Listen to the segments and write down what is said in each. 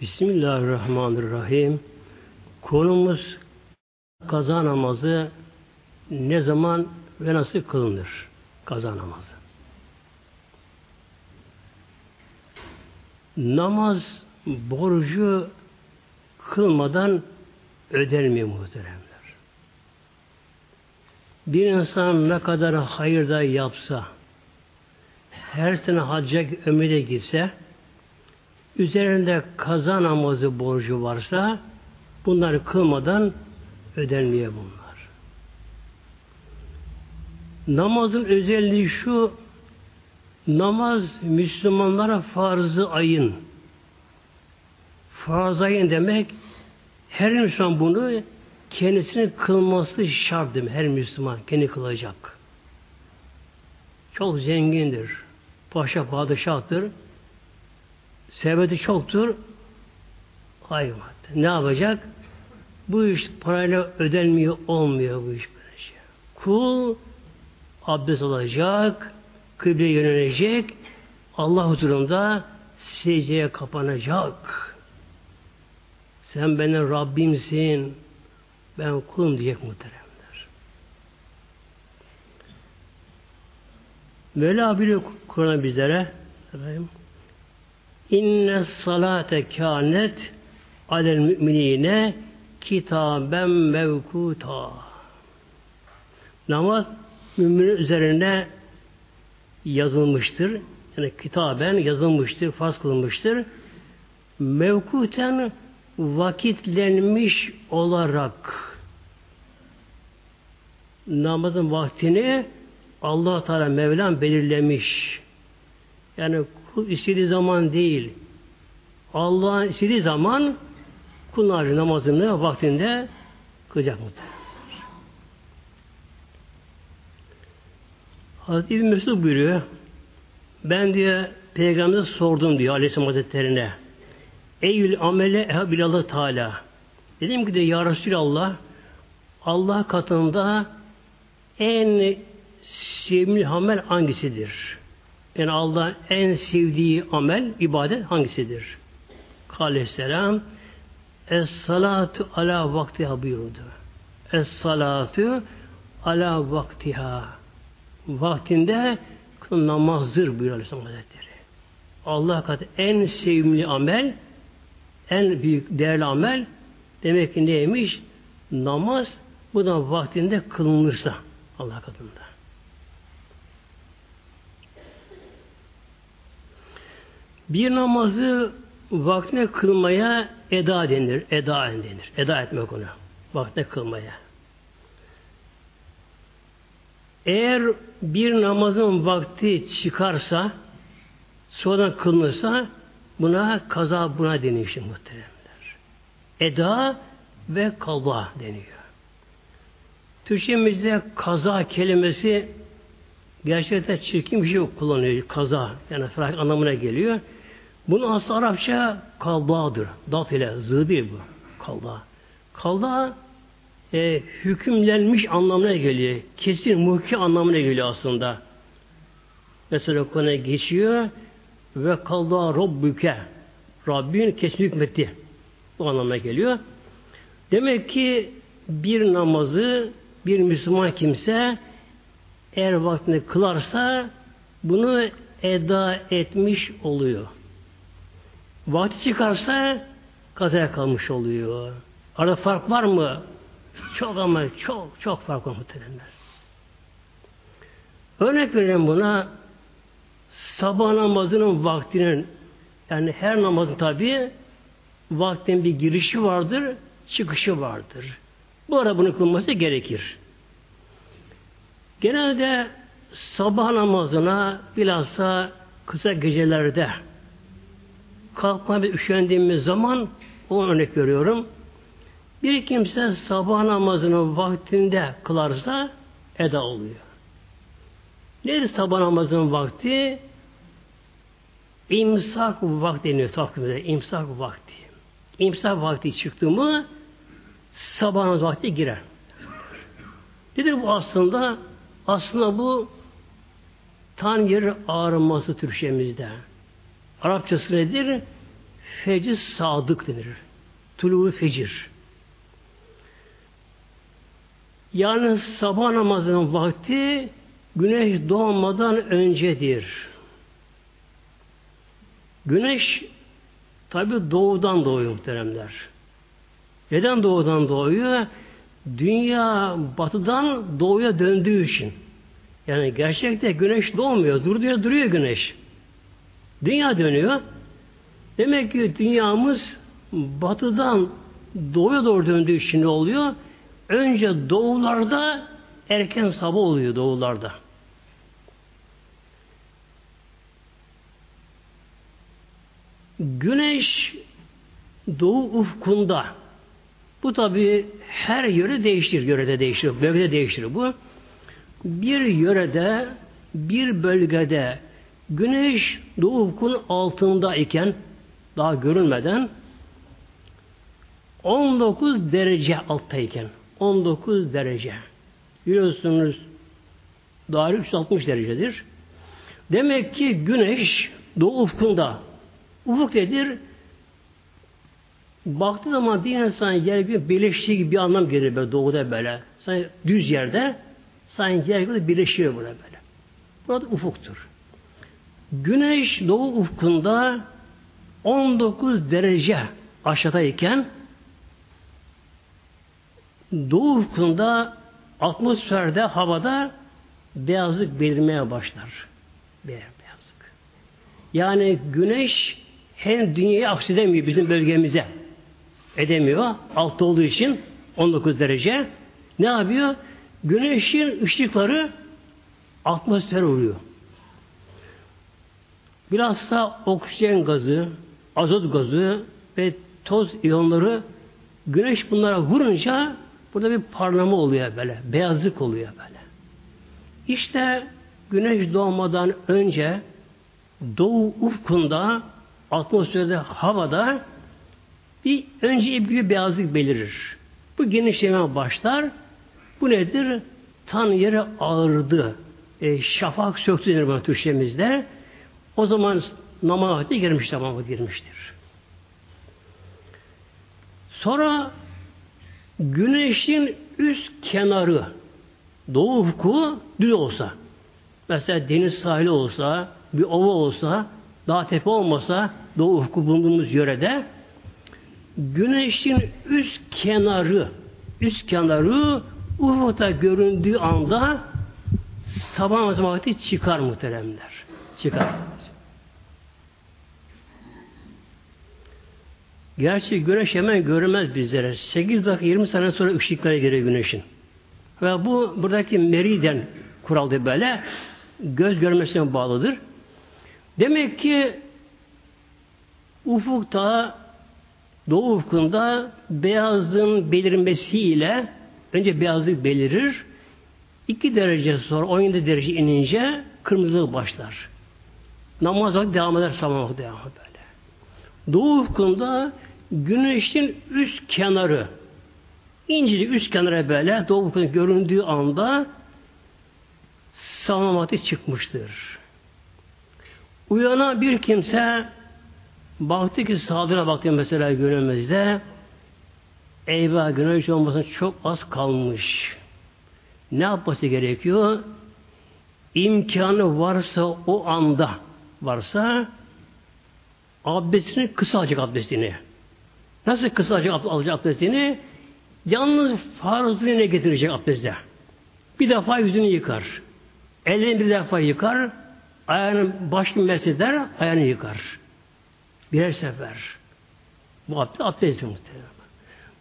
Bismillahirrahmanirrahim. Konumuz kaza namazı ne zaman ve nasıl kılınır? Kaza namazı. Namaz borcu kılmadan ödenmiyor muhteremler. Bir insan ne kadar hayır da yapsa, her sene hacca ömüre gitse, üzerinde kaza namazı borcu varsa bunları kılmadan ödenmeye bunlar. Namazın özelliği şu namaz Müslümanlara farzı ayın. Farz ayın demek her Müslüman bunu kendisinin kılması şart demek. Her Müslüman kendi kılacak. Çok zengindir. Paşa padişahtır serveti çoktur. Hayır. Ne yapacak? Bu iş parayla ödenmiyor, olmuyor bu iş böylece. Şey. Kul abdest alacak, kıble yönelecek, Allah huzurunda secdeye kapanacak. Sen benim Rabbimsin, ben kulum diyecek muhteremler. Mevla biliyor Kur'an bizlere. Sarayım. İnne salate kânet alel müminine kitaben mevkuta. Namaz müminin üzerine yazılmıştır. Yani kitaben yazılmıştır, farz kılınmıştır. Mevkuten vakitlenmiş olarak namazın vaktini Allah Teala Mevlam belirlemiş. Yani Kul istediği zaman değil. Allah istediği zaman kullar namazını vaktinde kılacak muhtemelen. Hazreti İbn Mesud buyuruyor. Ben diyor Peygamber'e sordum diyor Aleyhisselam Hazretleri'ne. Eyyül amele ehabilallah Teala. Dedim ki de Ya Resulallah Allah katında en sevimli amel hangisidir? Yani Allah'ın en sevdiği amel, ibadet hangisidir? Aleyhisselam Es-salatu ala vaktiha buyurdu. Es-salatu ala vaktiha. Vaktinde namazdır buyuruyor Aleyhisselam Hazretleri. Allah katı en sevimli amel, en büyük değerli amel demek ki neymiş? Namaz bu da vaktinde kılınırsa Allah katında. Bir namazı vaktine kılmaya eda denir. Eda denir. Eda etmek onu. Vaktine kılmaya. Eğer bir namazın vakti çıkarsa sonradan kılınırsa buna kaza buna deniyor işte muhteremler. Eda ve kaza deniyor. Türkçemizde kaza kelimesi gerçekten çirkin bir şey kullanıyor. Kaza yani felak anlamına geliyor. Bunun aslı Arapça kaldadır. Dat ile zı değil bu. Kalda. Kalda e, hükümlenmiş anlamına geliyor. Kesin muhki anlamına geliyor aslında. Mesela konuya geçiyor ve kalda Rabbüke Rabbin kesin hükmetti. Bu anlamına geliyor. Demek ki bir namazı bir Müslüman kimse eğer vaktinde kılarsa bunu eda etmiş oluyor. Vakti çıkarsa kazaya kalmış oluyor. Arada fark var mı? Çok ama çok çok fark var muhteremler. Örnek verelim buna sabah namazının vaktinin yani her namazın tabi vaktin bir girişi vardır, çıkışı vardır. Bu ara bunu kılması gerekir. Genelde sabah namazına bilhassa kısa gecelerde kalkma ve üşendiğimiz zaman o örnek veriyorum. Bir kimse sabah namazının vaktinde kılarsa eda oluyor. Nedir sabah namazının vakti? İmsak vakti deniyor takvimde. İmsak vakti. İmsak vakti çıktı mı sabah namazı vakti girer. Nedir bu aslında? Aslında bu tan yeri ağrıması Türkçemizde. Arapçası nedir? fecir sadık denir. Tuluğu fecir. Yani sabah namazının vakti güneş doğmadan öncedir. Güneş tabi doğudan doğuyor muhteremler. Neden doğudan doğuyor? Dünya batıdan doğuya döndüğü için. Yani gerçekte güneş doğmuyor. Duruyor, duruyor güneş. Dünya dönüyor. Demek ki dünyamız batıdan doğuya doğru döndüğü için ne oluyor? Önce doğularda erken sabah oluyor doğularda. Güneş doğu ufkunda bu tabi her yöre değiştir, yörede değiştir, bölgede değiştir bu. Bir yörede, bir bölgede güneş doğu ufkun altında iken daha görünmeden 19 derece alttayken 19 derece. Biliyorsunuz daire 360 derecedir. Demek ki güneş doğu ufkunda ufuk nedir? Baktığı zaman bir insan yer bir birleştiği gibi bir anlam gelir böyle doğuda böyle. Sanki düz yerde sanki yer gibi birleşiyor burada böyle. Burada ufuktur. Güneş doğu ufkunda 19 derece aşağıdayken doğu ufkunda atmosferde, havada beyazlık belirmeye başlar. Beyazlık. Yani güneş hem dünyayı aksedemiyor bizim bölgemize. Edemiyor. Altta olduğu için 19 derece. Ne yapıyor? Güneşin ışıkları atmosfere vuruyor. Bilhassa oksijen gazı, azot gazı ve toz iyonları güneş bunlara vurunca burada bir parlama oluyor böyle. Beyazlık oluyor böyle. İşte güneş doğmadan önce doğu ufkunda atmosferde, havada bir önce bir beyazlık belirir. Bu genişleme başlar. Bu nedir? Tan yere ağırdı. E, şafak söktü denir bana Türkçemizde. O zaman namaz vakti girmiş, namaz girmiştir. Sonra güneşin üst kenarı doğu ufku düz olsa mesela deniz sahili olsa bir ova olsa dağ tepe olmasa doğu ufku bulunduğumuz yörede güneşin üst kenarı üst kenarı ufukta göründüğü anda sabah namazı vakti çıkar muhteremler. Çıkar. Gerçi güneş hemen görünmez bizlere. 8 dakika 20 sene sonra ışıklara giriyor güneşin. Ve bu buradaki meriden kuraldı böyle. Göz görmesine bağlıdır. Demek ki ufukta doğu ufkunda beyazın belirmesiyle önce beyazlık belirir. 2 derece sonra 17 derece inince kırmızılık başlar. Namaz vakti devam eder, sabah vakti devam böyle. Doğu ufkunda güneşin üst kenarı incecik üst kenara böyle doğu göründüğü anda sabah vakti çıkmıştır. Uyanan bir kimse baktı ki sağdına baktı mesela günümüzde eyvah güneş olmasın çok az kalmış. Ne yapması gerekiyor? İmkanı varsa o anda varsa abdestini kısa alacak abdestini. Nasıl kısa alacak, abdestini? Yalnız farzını ne getirecek abdeste? Bir defa yüzünü yıkar. Elini bir defa yıkar. Ayağını baş eder, ayağını yıkar. Birer sefer. Bu abdest, abdest muhtemelen.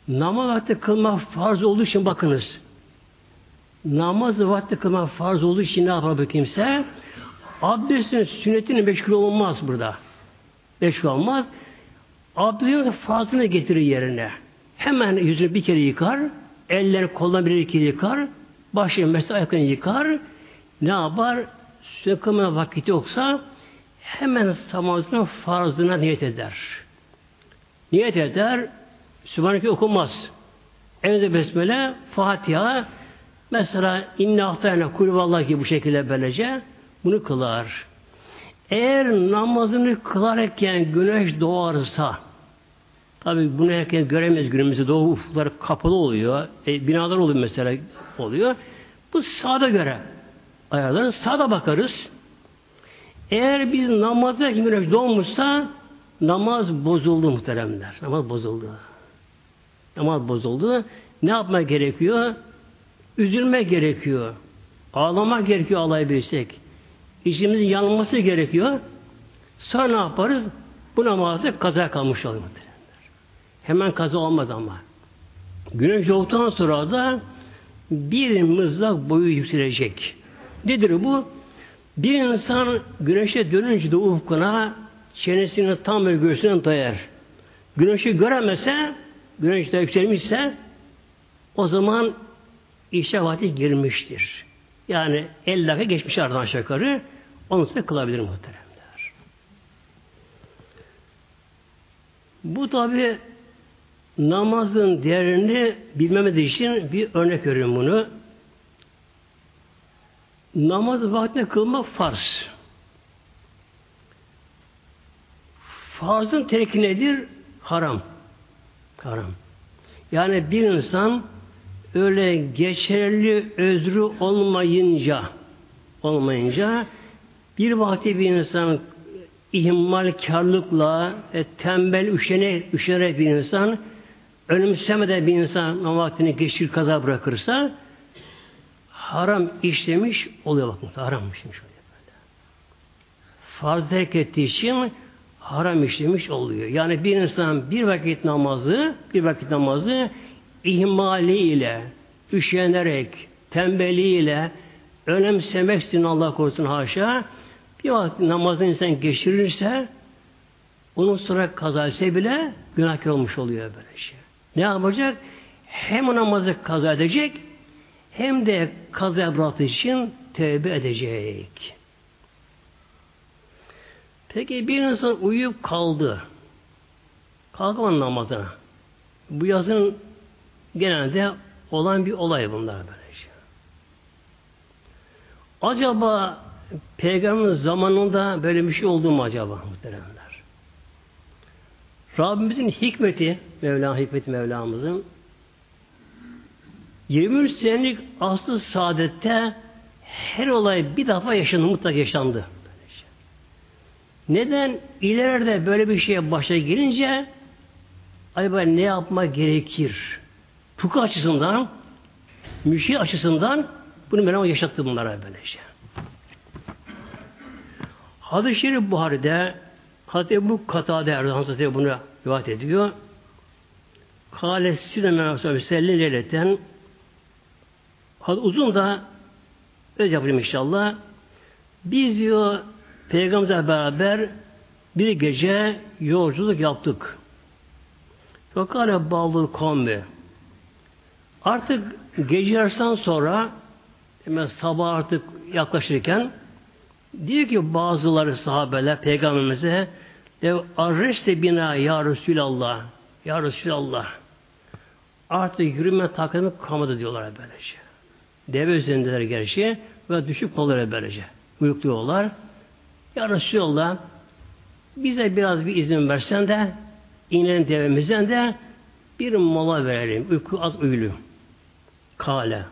Namaz vakti kılmak farz olduğu için bakınız. Namaz vakti kılmak farz olduğu için ne yapar bu kimse? Abdestin sünnetini meşgul olmaz burada. Meşgul olmaz. Abdestin farzını getirir yerine. Hemen yüzünü bir kere yıkar. Eller koldan bir iki yıkar. Başını mesela ayaklarını yıkar. Ne yapar? Kılmaya vakit yoksa hemen namazının farzına niyet eder. Niyet eder. Sübhaneke okunmaz. Evde besmele, Fatiha, mesela inne ahtayna kulvallah gibi bu şekilde böylece bunu kılar. Eğer namazını kılarken güneş doğarsa Tabi bunu herkes göremez günümüzde doğu ufukları kapalı oluyor. E, binalar oluyor mesela oluyor. Bu sağda göre ayarlarız. Sağda bakarız. Eğer biz namazda güneş doğmuşsa namaz bozuldu muhteremler. Namaz bozuldu. Namaz bozuldu. Ne yapmak gerekiyor? Üzülmek gerekiyor. Ağlamak gerekiyor ağlayabilirsek. İçimizin yanılması gerekiyor. Sonra ne yaparız? Bu namazda kaza kalmış olur. Hemen kaza olmaz ama. Güneş doğduktan sonra da bir mızrak boyu yükselecek. Nedir bu? Bir insan güneşe dönünce de ufkuna çenesini tam ve göğsüne dayar. Güneşi göremese, güneş de yükselmişse o zaman işe vakti girmiştir. Yani 50 dakika geçmiş aradan yukarı onu size kılabilir muhteremler. Bu tabi namazın değerini bilmemiz için bir örnek veriyorum bunu. Namazı vaktinde kılmak farz. Farzın terki nedir? Haram. Haram. Yani bir insan öyle geçerli özrü olmayınca olmayınca bir vakti bir insan ihmal karlıkla e, tembel üşene, üşenerek bir insan önümsemeden bir insan vaktini geçir kaza bırakırsa haram işlemiş oluyor bakın. Haram işlemiş oluyor böyle. Farz terk ettiği için haram işlemiş oluyor. Yani bir insan bir vakit namazı, bir vakit namazı ihmaliyle, üşenerek, tembeliyle, önemsemek için Allah korusun haşa, bir vakit namazı insan geçirirse, onun sonra kaza bile günahkar olmuş oluyor böyle şey. Ne yapacak? Hem namazı kaza edecek, hem de kaza bıraktığı için tevbe edecek. Peki bir insan uyuyup kaldı. Kalkamadı namazına. Bu yazın genelde olan bir olay bunlar böylece. Acaba Peygamberin zamanında böyle bir şey oldu mu acaba muhteremler? Rabbimizin hikmeti, Mevla hikmeti Mevlamızın 23 senelik aslı saadette her olay bir defa yaşandı, mutlaka yaşandı. Neden? İleride böyle bir şeye başa gelince acaba ne yapma gerekir? Fıkıh açısından, müşri açısından bunu Mevlam yaşattı bunlara böylece. Hadis-i Şerif Buhari'de Hazreti bu Katade Erdoğan Hazretleri bunu rivayet ediyor. Kale Sinem Aleyhisselam Sellin Leyleten uzun da öyle yapayım inşallah. Biz diyor Peygamberle beraber bir gece yolculuk yaptık. Fakat bağlı kombi. Artık gece yarısından sonra hemen sabah artık yaklaşırken diyor ki bazıları sahabeler peygamberimize Dev arreşte bina ya Resulallah ya Resulallah artık yürüme takımı kalmadı diyorlar böylece. Deve üzerindeler gerçi ve düşük kalır böylece. Uyukluyorlar. Ya Resulallah bize biraz bir izin versen de inelim devemizden de bir mola verelim. Uyku az uyulu. Kale.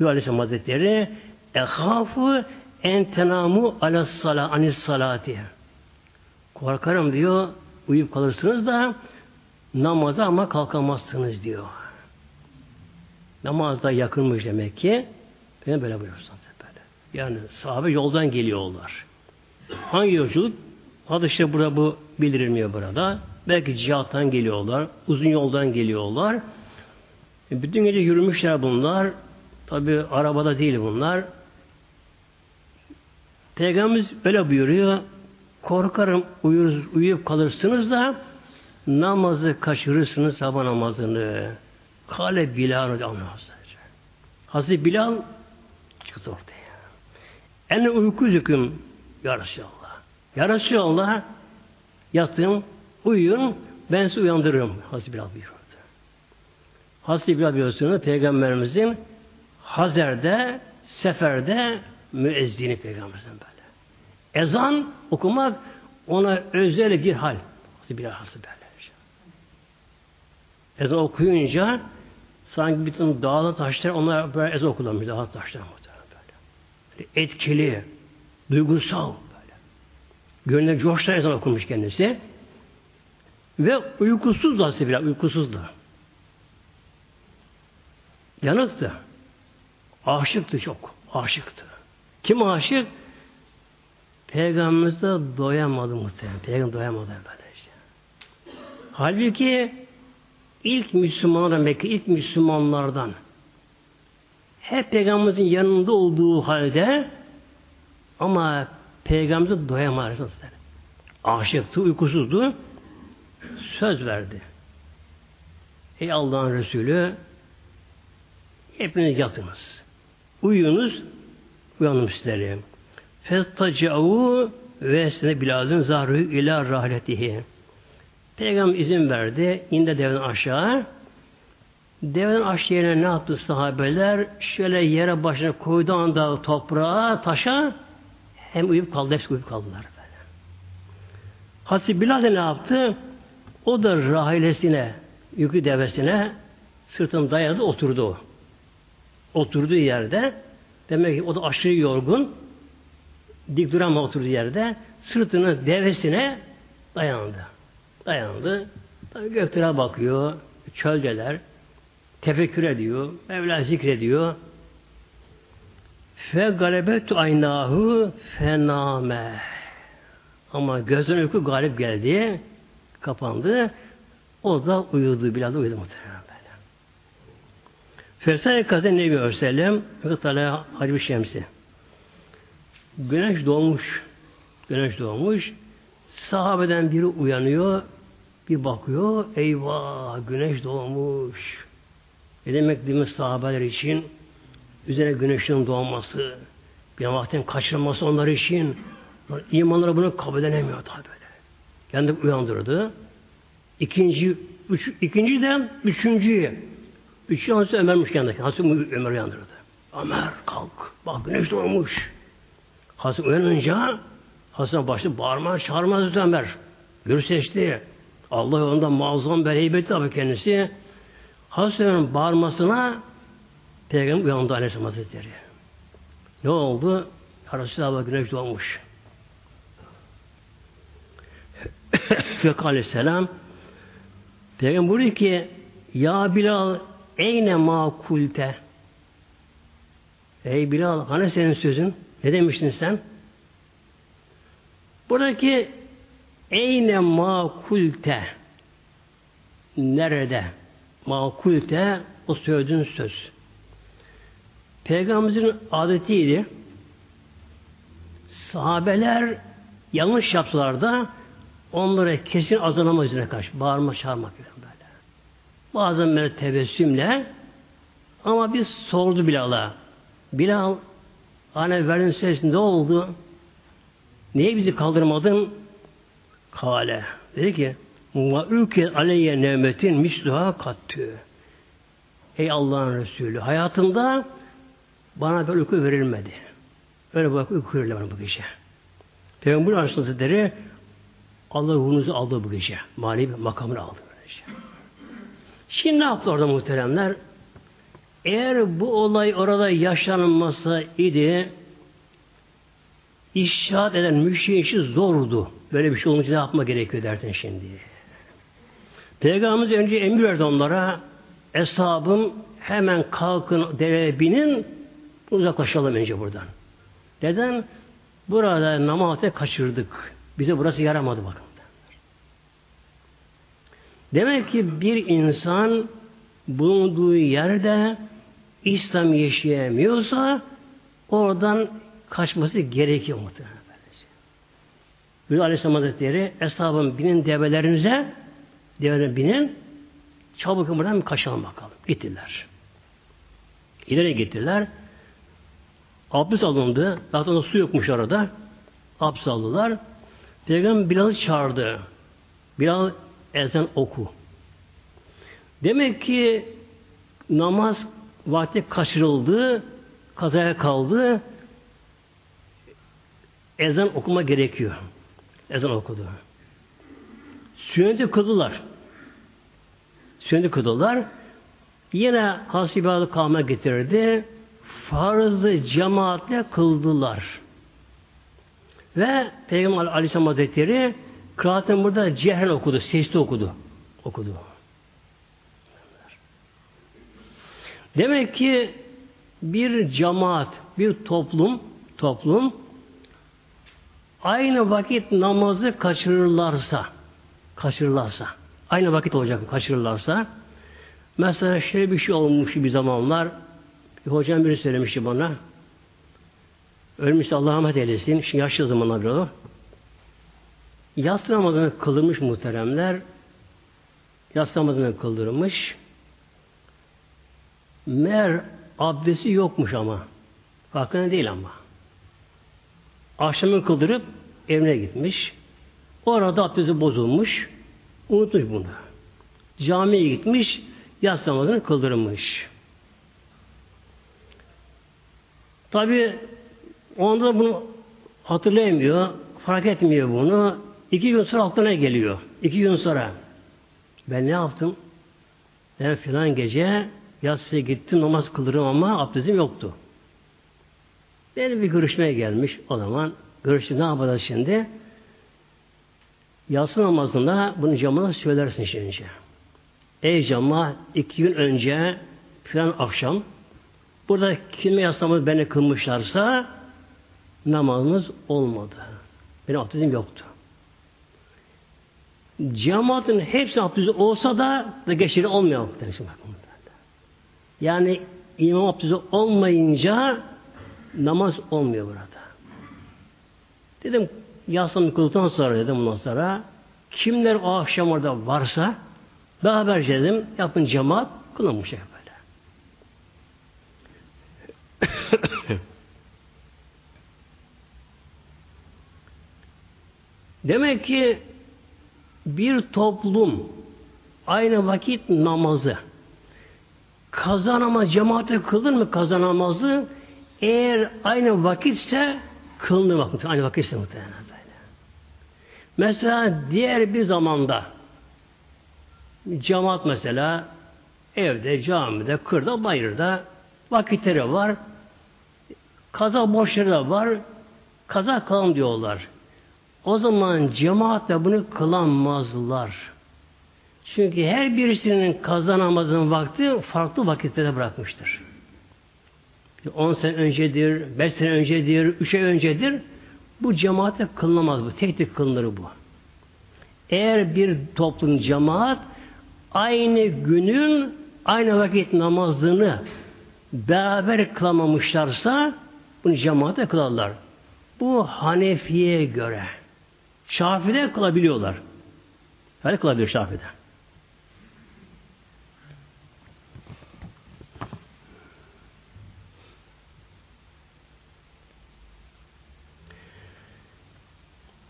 Bu Aleyhisselam Hazretleri ehafı entenamu ala sala anis salati. Korkarım diyor uyup kalırsınız da namaza ama kalkamazsınız diyor. Namazda yakınmış demek ki. Ben böyle buyurursan böyle. Yani sahabe yoldan geliyorlar. Hangi yolculuk? Adı işte burada bu bildirilmiyor burada. Belki cihattan geliyorlar. Uzun yoldan geliyorlar. E bütün gece yürümüşler bunlar. Tabi arabada değil bunlar. Peygamberimiz öyle buyuruyor. Korkarım uyur, uyuyup kalırsınız da namazı kaçırırsınız sabah namazını. Kale Bilal anlamaz. Hazreti Bilal çıktı ortaya. En uyku züküm ya Resulallah. Ya Resulallah yatın, uyuyun, ben sizi uyandırırım. Hazreti Bilal buyurdu. Hazreti Bilal biliyorsunuz Peygamberimizin Hazer'de, seferde müezzini Peygamberimizin böyle. Ezan okumak ona özel bir hal. Hazreti böyle. Ezan okuyunca sanki bütün dağlı taşlar onlar böyle ezan okulanmış dağlı taşlar böyle. Etkili, duygusal böyle. Gönlüne coştan ezan okumuş kendisi. Ve uykusuz da bile uykusuz da. Yanıktı. Aşıktı çok. Aşıktı. Kim aşık? Peygamberimiz de doyamadı muhtemelen. Peygamber doyamadı böyle işte. Halbuki ilk Müslümanlardan belki ilk Müslümanlardan hep Peygamberimizin yanında olduğu halde ama Peygamberimize doyamadı. Aşıktı, uykusuzdu. Söz verdi. Ey Allah'ın Resulü hepiniz yatınız. Uyuyunuz, uyanım sizleri. Festacavu ve sene biladın zahru ila rahletihi. Peygamber izin verdi. indi devden aşağı. Devden aşağı yerine ne yaptı sahabeler? Şöyle yere başına koyduğu anda toprağa, taşa hem uyup kaldı, hepsi uyup kaldılar. Hazreti Bilal ne yaptı? O da rahilesine, yükü devesine sırtını dayadı, oturdu. Oturduğu yerde demek ki o da aşırı yorgun dik durama oturduğu yerde sırtını devesine dayandı. Dayandı. Tabi göklere bakıyor. Çöldeler. Tefekkür ediyor. Mevla zikrediyor. Fe galebetu aynahu fename. Ama gözün uyku galip geldi. Kapandı. O da uyudu. Biraz da uyudu muhtemelen böyle. Fesane kaze nebi örselem. Gıtala hacı şemsi. Güneş doğmuş. Güneş doğmuş. Sahabeden biri uyanıyor. Bir bakıyor. Eyvah güneş doğmuş. Ne demek değil mi sahabeler için? Üzerine güneşin doğması, bir vaktin kaçırılması onlar için imanları bunu kabul edemiyor tabi böyle. Kendi uyandırdı. İkinci, üç, ikinci de üçüncüyü. Üçüncü Hazreti Ömer'miş kendi. Hazreti Ömer uyandırdı. Ömer kalk. Bak güneş doğmuş. Hazreti uyanınca Hazreti başladı bağırmaya çağırmaz Ömer. Gür seçti. Allah yolunda muazzam bir heybeti tabi kendisi. Hazreti Ömer'in bağırmasına Peygamber uyandı Aleyhisselam Hazretleri. Ne oldu? Ya Resulallah güneş doğmuş. Fekal Aleyhisselam Peygamber buyuruyor ki Ya Bilal eyne ma kulte Ey Bilal hani senin sözün? Ne demiştin sen? Buradaki eyne makulte nerede? Makulte o söylediğin söz. Peygamberimizin adetiydi. Sahabeler yanlış yapsalar da onlara kesin azalama üzerine karşı bağırma çağırmak böyle. Bazen böyle tebessümle ama biz sordu Bilal'a. Bilal Hani verdin ses ne oldu? Niye bizi kaldırmadın? Kale. Dedi ki ve ülke aleyye nimetin misluha kattı. Ey Allah'ın Resulü hayatımda bana böyle uyku verilmedi. Öyle bak uyku verildi bana bu gece. Peygamber Hazretleri Allah ruhunuzu aldı bu gece. Manevi makamını aldı böylece. Şimdi ne yaptı orada muhteremler? Eğer bu olay orada yaşanmasa idi işaret eden müşriğin işi zordu. Böyle bir şey olunca ne yapma gerekiyor dersin şimdi. Peygamberimiz önce emir verdi onlara eshabım hemen kalkın deve binin uzaklaşalım önce buradan. Neden? Burada namazı kaçırdık. Bize burası yaramadı bakın. Demek ki bir insan bulunduğu yerde İslam yaşayamıyorsa oradan kaçması gerekiyor muhtemelen. Böyle Aleyhisselam Hazretleri eshabın binin develerinize develerine binin çabuk buradan bir kaçalım bakalım. Gittiler. İleri gittiler. Abdest alındı. Zaten su yokmuş arada. Abdest aldılar. Peygamber Bilal'ı çağırdı. Bilal ezan oku. Demek ki namaz vakti kaçırıldı, kazaya kaldı, ezan okuma gerekiyor. Ezan okudu. Sünneti kıldılar. Sünneti kıldılar. Yine hasibalı kavme getirdi. Farzı cemaatle kıldılar. Ve Peygamber Aleyhisselam Hazretleri kıraatin burada cehren okudu, sesli okudu. Okudu. Demek ki bir cemaat, bir toplum, toplum aynı vakit namazı kaçırırlarsa, kaçırırlarsa, aynı vakit olacak kaçırırlarsa, mesela şöyle bir şey olmuş bir zamanlar, bir hocam biri söylemişti bana, ölmüş Allah rahmet eylesin, şimdi yaşlı zamanlar bir o. Yatsı namazını kıldırmış muhteremler, yatsı namazını kıldırmış, Mer abdesti yokmuş ama. Farkında değil ama. Akşamı kıldırıp evine gitmiş. Orada abdesti bozulmuş. Unutmuş bunu. Camiye gitmiş. Yatsı namazını kıldırmış. Tabi onda bunu hatırlayamıyor. Fark etmiyor bunu. İki gün sonra aklına geliyor. İki gün sonra. Ben ne yaptım? Ben filan gece yatsıya gittim namaz kılırım ama abdestim yoktu. Benim bir görüşmeye gelmiş o zaman. Görüştü ne yapacağız şimdi? Yatsı namazında bunu camına söylersin şimdi. Ey cama iki gün önce filan akşam burada kime yaslamız beni kılmışlarsa namazımız olmadı. Benim abdestim yoktu. Cemaatin hepsi abdesti olsa da, da geçeri olmuyor. Yani imam abdesti olmayınca namaz olmuyor burada. Dedim yaslanım kıldıktan sonra dedim bundan sonra kimler o akşam orada varsa beraber dedim yapın cemaat kılın bu şey böyle. Demek ki bir toplum aynı vakit namazı kazanama cemaate kılır mı kazanamazı eğer aynı vakitse kılınır vakit. Aynı vakitse muhtemelen böyle. Mesela diğer bir zamanda cemaat mesela evde, camide, kırda, bayırda vakitleri var. Kaza borçları da var. Kaza kalan diyorlar. O zaman cemaatle bunu kılamazlar. Çünkü her birisinin kaza namazının vakti farklı vakitlerde bırakmıştır. 10 sene öncedir, 5 sene öncedir, 3 ay öncedir. Bu cemaate kılınamaz bu. Tek tek kılınır bu. Eğer bir toplum cemaat aynı günün aynı vakit namazını beraber kılamamışlarsa bunu cemaate kılarlar. Bu Hanefi'ye göre. Şafi'de kılabiliyorlar. Hadi kılabiliyor Şafi'de.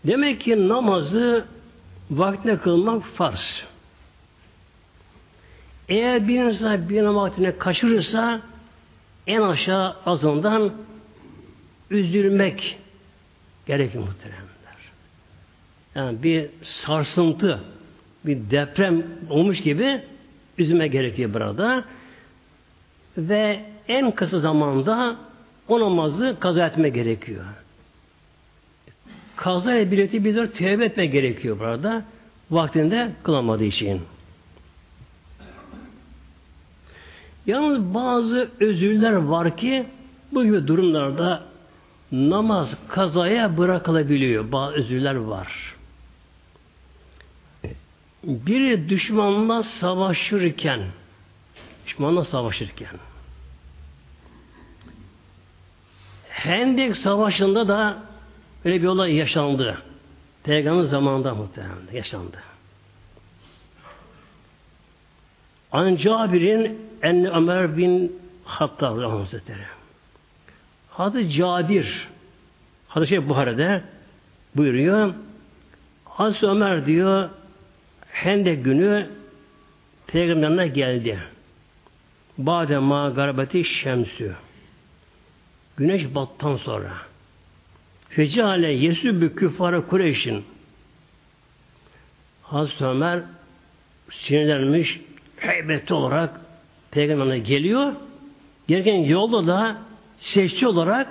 Demek ki namazı vaktine kılmak farz. Eğer bir insan bir namaz vaktine kaçırırsa en aşağı azından üzülmek gerekir muhteremler. Yani bir sarsıntı, bir deprem olmuş gibi üzülme gerekiyor burada. Ve en kısa zamanda o namazı kaza etme gerekiyor kaza ile birlikte bir tevbe etme gerekiyor burada. Vaktinde kılamadığı için. Yalnız bazı özürler var ki bu gibi durumlarda namaz kazaya bırakılabiliyor. Bazı özürler var. Biri düşmanla savaşırken düşmanla savaşırken Hendek Savaşı'nda da Öyle bir olay yaşandı. Peygamber zamanında muhtemelen yaşandı. An Cabir'in en Ömer bin Hattab Hazretleri. Adı Cabir. Adı şey Buhara'da buyuruyor. Hazreti Ömer diyor Hendek günü Peygamberine geldi. Bade ma garbeti şemsü. Güneş battan sonra. Fecale yesübü küffara Kureyş'in Hazreti Ömer sinirlenmiş, heybetli olarak peygamberine geliyor. Gelirken yolda da sesçi olarak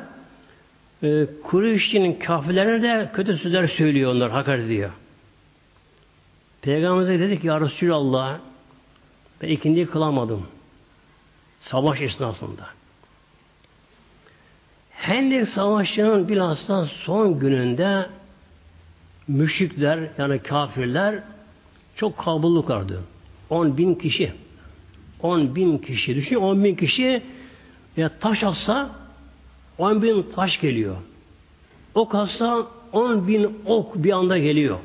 e, Kureyş'in kafirlerine de kötü sözler söylüyor onlar, hakaret ediyor. Peygamberimize dedi ki ya Resulallah ben ikindiyi kılamadım. Savaş esnasında. Hendek Savaşı'nın bilhassa son gününde müşrikler yani kafirler çok kalabalık vardı. 10 bin kişi. 10 bin kişi. Düşün 10 bin kişi ya taş atsa 10 bin taş geliyor. Ok atsa 10 bin ok bir anda geliyor.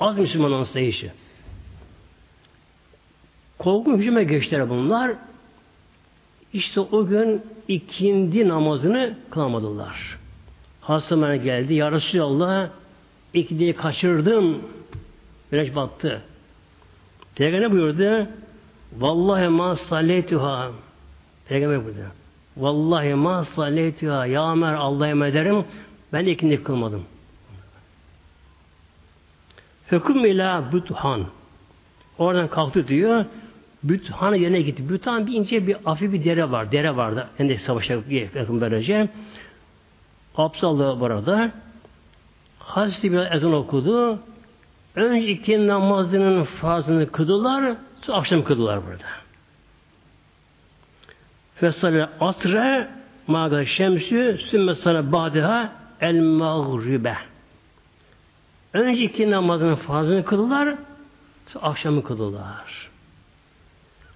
Az Müslümanın sayışı. Korkunç hücuma geçtiler bunlar. İşte o gün ikindi namazını kılamadılar. Hastamana geldi. Ya Resulallah ikindiyi kaçırdım. Güneş battı. Peygamber buyurdu? Vallahi ma salletuha. Peygamber buyurdu. Vallahi ma salletuha. Ya Ömer Allah'a ederim. Ben ikindi kılmadım. Hüküm ila büthan. Oradan kalktı diyor. Büthan yerine gitti. Büthan bir ince bir afi bir dere var. Dere vardı. Endek savaşa yakın böylece. Absallı burada. Hazreti bir ezan okudu. Önce iki namazının fazını kıdılar, sonra akşam kıdılar burada. Fesale asre maga şemsü sümme sana badiha el mağribe. Önce iki namazının fazını kıldılar, akşamı kıldılar.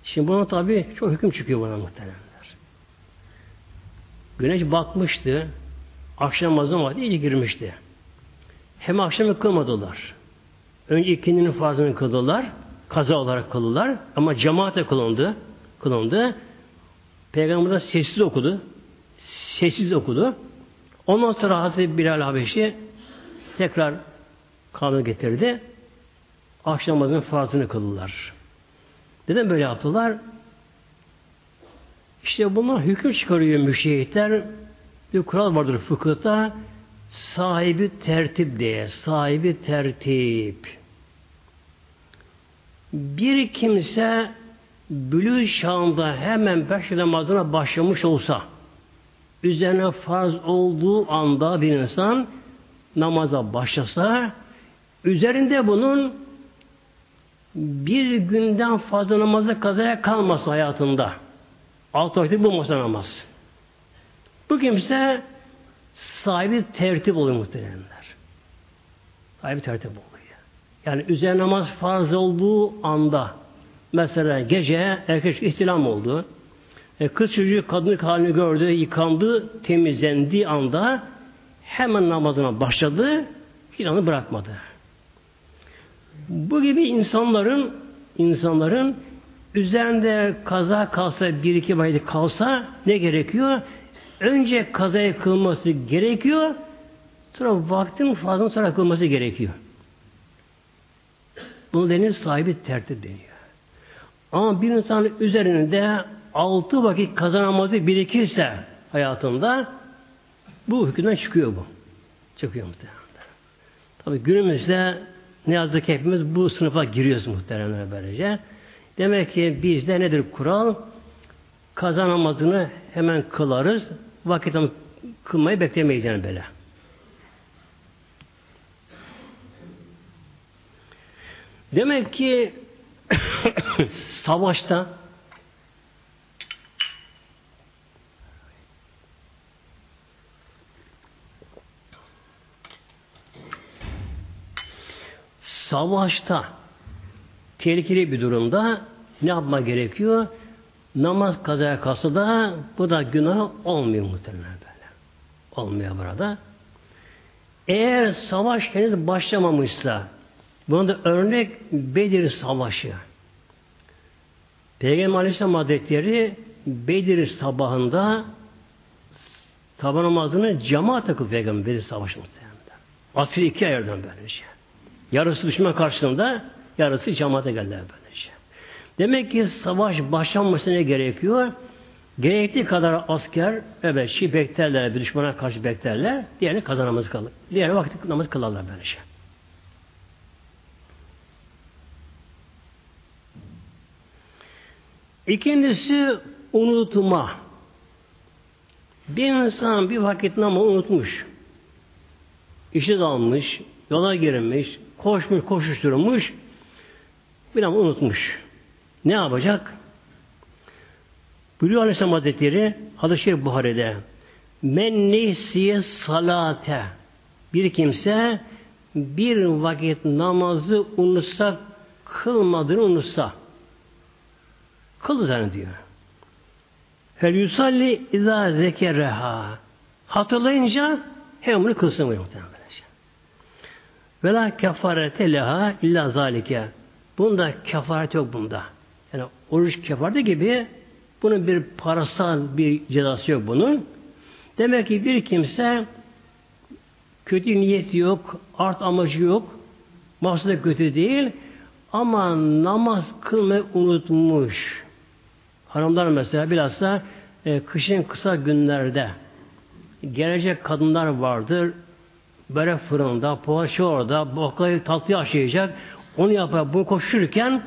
Şimdi buna tabi çok hüküm çıkıyor buna muhtemelenler. Güneş batmıştı, akşam namazına vakti iyice girmişti. Hem akşamı kılmadılar. Önce ikindinin farzını kıldılar. Kaza olarak kıldılar. Ama cemaate kılındı. Kılındı. Peygamber sessiz okudu. Sessiz okudu. Ondan sonra Hazreti Bilal Habeşi tekrar kanunu getirdi. Akşam namazının farzını kıldılar. Neden böyle yaptılar? İşte bunlar hüküm çıkarıyor müşehitler. Bir kural vardır fıkıhta. Sahibi tertip diye. Sahibi tertip bir kimse bülü şağında hemen beş namazına başlamış olsa üzerine farz olduğu anda bir insan namaza başlasa üzerinde bunun bir günden fazla namaza kazaya kalmasa hayatında altı vakit bulmasa namaz. Bu kimse sahibi tertip oluyor muhtemelenler. Sahibi tertip oluyor. Yani üzerine namaz farz olduğu anda mesela gece erkek ihtilam oldu. E, kız çocuğu kadınlık halini gördü, yıkandı, temizlendiği anda hemen namazına başladı, hiç onu bırakmadı. Bu gibi insanların insanların üzerinde kaza kalsa, bir iki vakit kalsa ne gerekiyor? Önce kazaya kılması gerekiyor, sonra vaktin fazla sonra kılması gerekiyor. Bunu denir sahibi tertip deniyor. Ama bir insan üzerinde altı vakit kazanamazı birikirse hayatında bu hükümden çıkıyor bu. Çıkıyor muhtemelen. Tabi günümüzde ne yazık ki hepimiz bu sınıfa giriyoruz muhtemelen böylece. Demek ki bizde nedir kural? Kazanamazını hemen kılarız. Vakit kılmayı beklemeyiz yani böyle. Demek ki savaşta savaşta tehlikeli bir durumda ne yapma gerekiyor? Namaz kazaya kalsa da bu da günah olmuyor muhtemelen böyle. Olmuyor burada. Eğer savaş henüz başlamamışsa Buna da örnek Bedir Savaşı. Peygamber Aleyhisselam Hazretleri Bedir sabahında taban namazını cemaat takıp Peygamber Bedir Savaşı muhtemelen. Asri iki ayırdan böylece. Yarısı düşman karşısında, yarısı cemaate geldiler böylece. Demek ki savaş başlanmasına gerekiyor? Gerektiği kadar asker, evet, şi beklerler, bir düşmana karşı beklerler, diğerini kazanamaz kalır. Diğerini vakit namaz kılarlar böylece. İkincisi unutma. Bir insan bir vakit namı unutmuş. İşi dalmış, yola girmiş, koşmuş, koşuşturmuş, bir namı unutmuş. Ne yapacak? Buyuruyor Aleyhisselam Hazretleri hadis-i Buhari'de Men nesiye salate bir kimse bir vakit namazı unutsa kılmadığını unutsa kıldı zannediyor. Fel yusalli izâ zekereha hatırlayınca hem bunu kılsın muhtemelen. Ve la kefarete leha illa zalike. Bunda kefaret yok bunda. Yani oruç kefareti gibi bunun bir parasal bir cezası yok bunun. Demek ki bir kimse kötü niyeti yok, art amacı yok, maksadı kötü değil ama namaz kılmayı unutmuş. Hanımlar mesela bilhassa e, kışın kısa günlerde gelecek kadınlar vardır. Böyle fırında, poğaça orada, baklayı tatlı aşıyacak. Onu yapar, bunu koşurken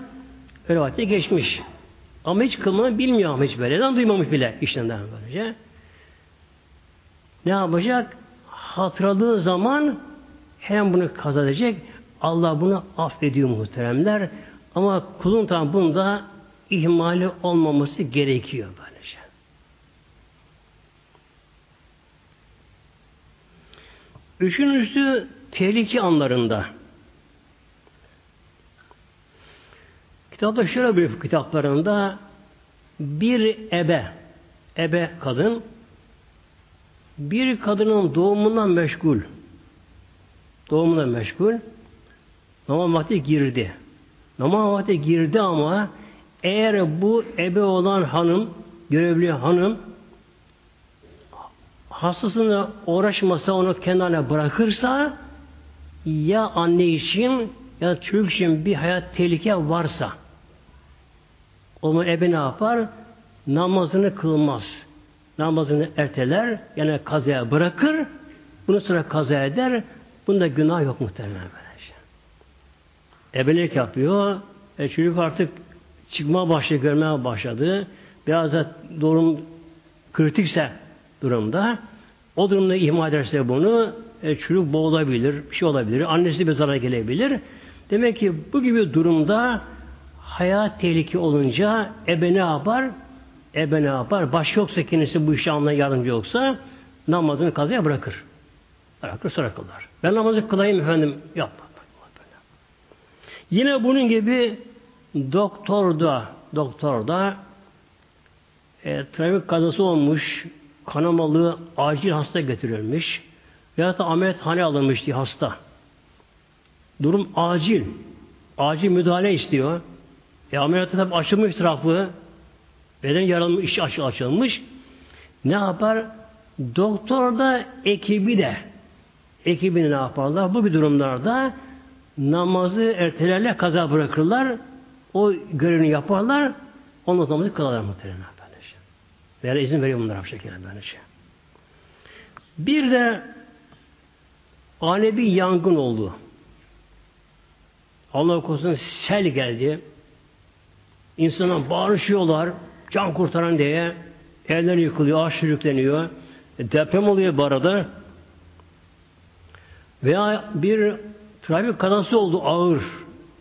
öyle vakti geçmiş. Ama hiç kılmanı bilmiyor ama hiç böyle. Duymamış bile işlerinden böylece. Ne yapacak? Hatırladığı zaman hem bunu kazanacak, Allah bunu affediyor muhteremler. Ama kulun tam bunda ihmali olmaması gerekiyor böylece. Üçüncüsü tehlike anlarında. Kitapta şöyle bir kitaplarında bir ebe, ebe kadın bir kadının doğumundan meşgul doğumundan meşgul namaz vakti girdi. Namaz vakti girdi ama eğer bu ebe olan hanım, görevli hanım hastasını uğraşmasa onu kenara bırakırsa ya anne için ya çocuk için bir hayat tehlike varsa o ebe ne yapar? Namazını kılmaz. Namazını erteler, yani kazaya bırakır, bunu sonra kaza eder, bunda günah yok muhtemelen böylece. Ebelik yapıyor, e çocuk artık çıkma başladı, görmeye başladı. Biraz da durum kritikse durumda, o durumda ihmal ederse bunu, e, çocuk boğulabilir, bir şey olabilir, annesi bir zarar gelebilir. Demek ki bu gibi durumda hayat tehlike olunca ebe ne yapar? Ebe ne yapar? Baş yoksa kendisi bu işe anlayan yardımcı yoksa namazını kazaya bırakır. Bırakır sonra kılar. Ben namazı kılayım efendim. Yapma. Yine bunun gibi doktor da doktor da e, trafik kazası olmuş kanamalı acil hasta getirilmiş veya da ameliyathane alınmış diye hasta. Durum acil. Acil müdahale istiyor. E ameliyatta tabi açılmış tarafı, beden yaralmış, iş aç, açılmış. Ne yapar? Doktor da ekibi de ekibini ne yaparlar? Bu bir durumlarda namazı ertelerle kaza bırakırlar. O görevini yaparlar. Ondan sonra namazı kılarlar muhtemelen. Veya izin veriyor bunlara bu şekilde böylece. Bir de ani bir yangın oldu. Allah korusun sel geldi. İnsanlar bağırışıyorlar. Can kurtaran diye. Evler yıkılıyor, ağaç sürükleniyor. E, deprem oluyor bu arada. Veya bir trafik kazası oldu ağır.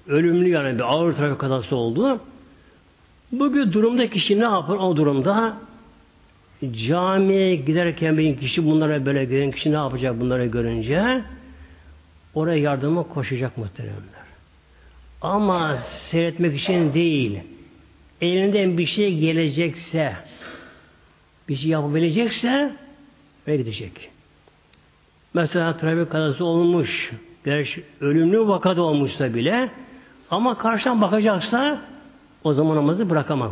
Ölümlü yani bir ağır trafik kazası oldu. Bugün durumda kişi ne yapar o durumda? Camiye giderken bir kişi bunlara böyle gören kişi ne yapacak bunları görünce? Oraya yardıma koşacak muhteremler. Ama seyretmek için değil elinden bir şey gelecekse, bir şey yapabilecekse ve gidecek. Mesela trafik kazası olmuş, gerçi ölümlü vakada olmuşsa bile ama karşıdan bakacaksa o zaman namazı bırakamaz.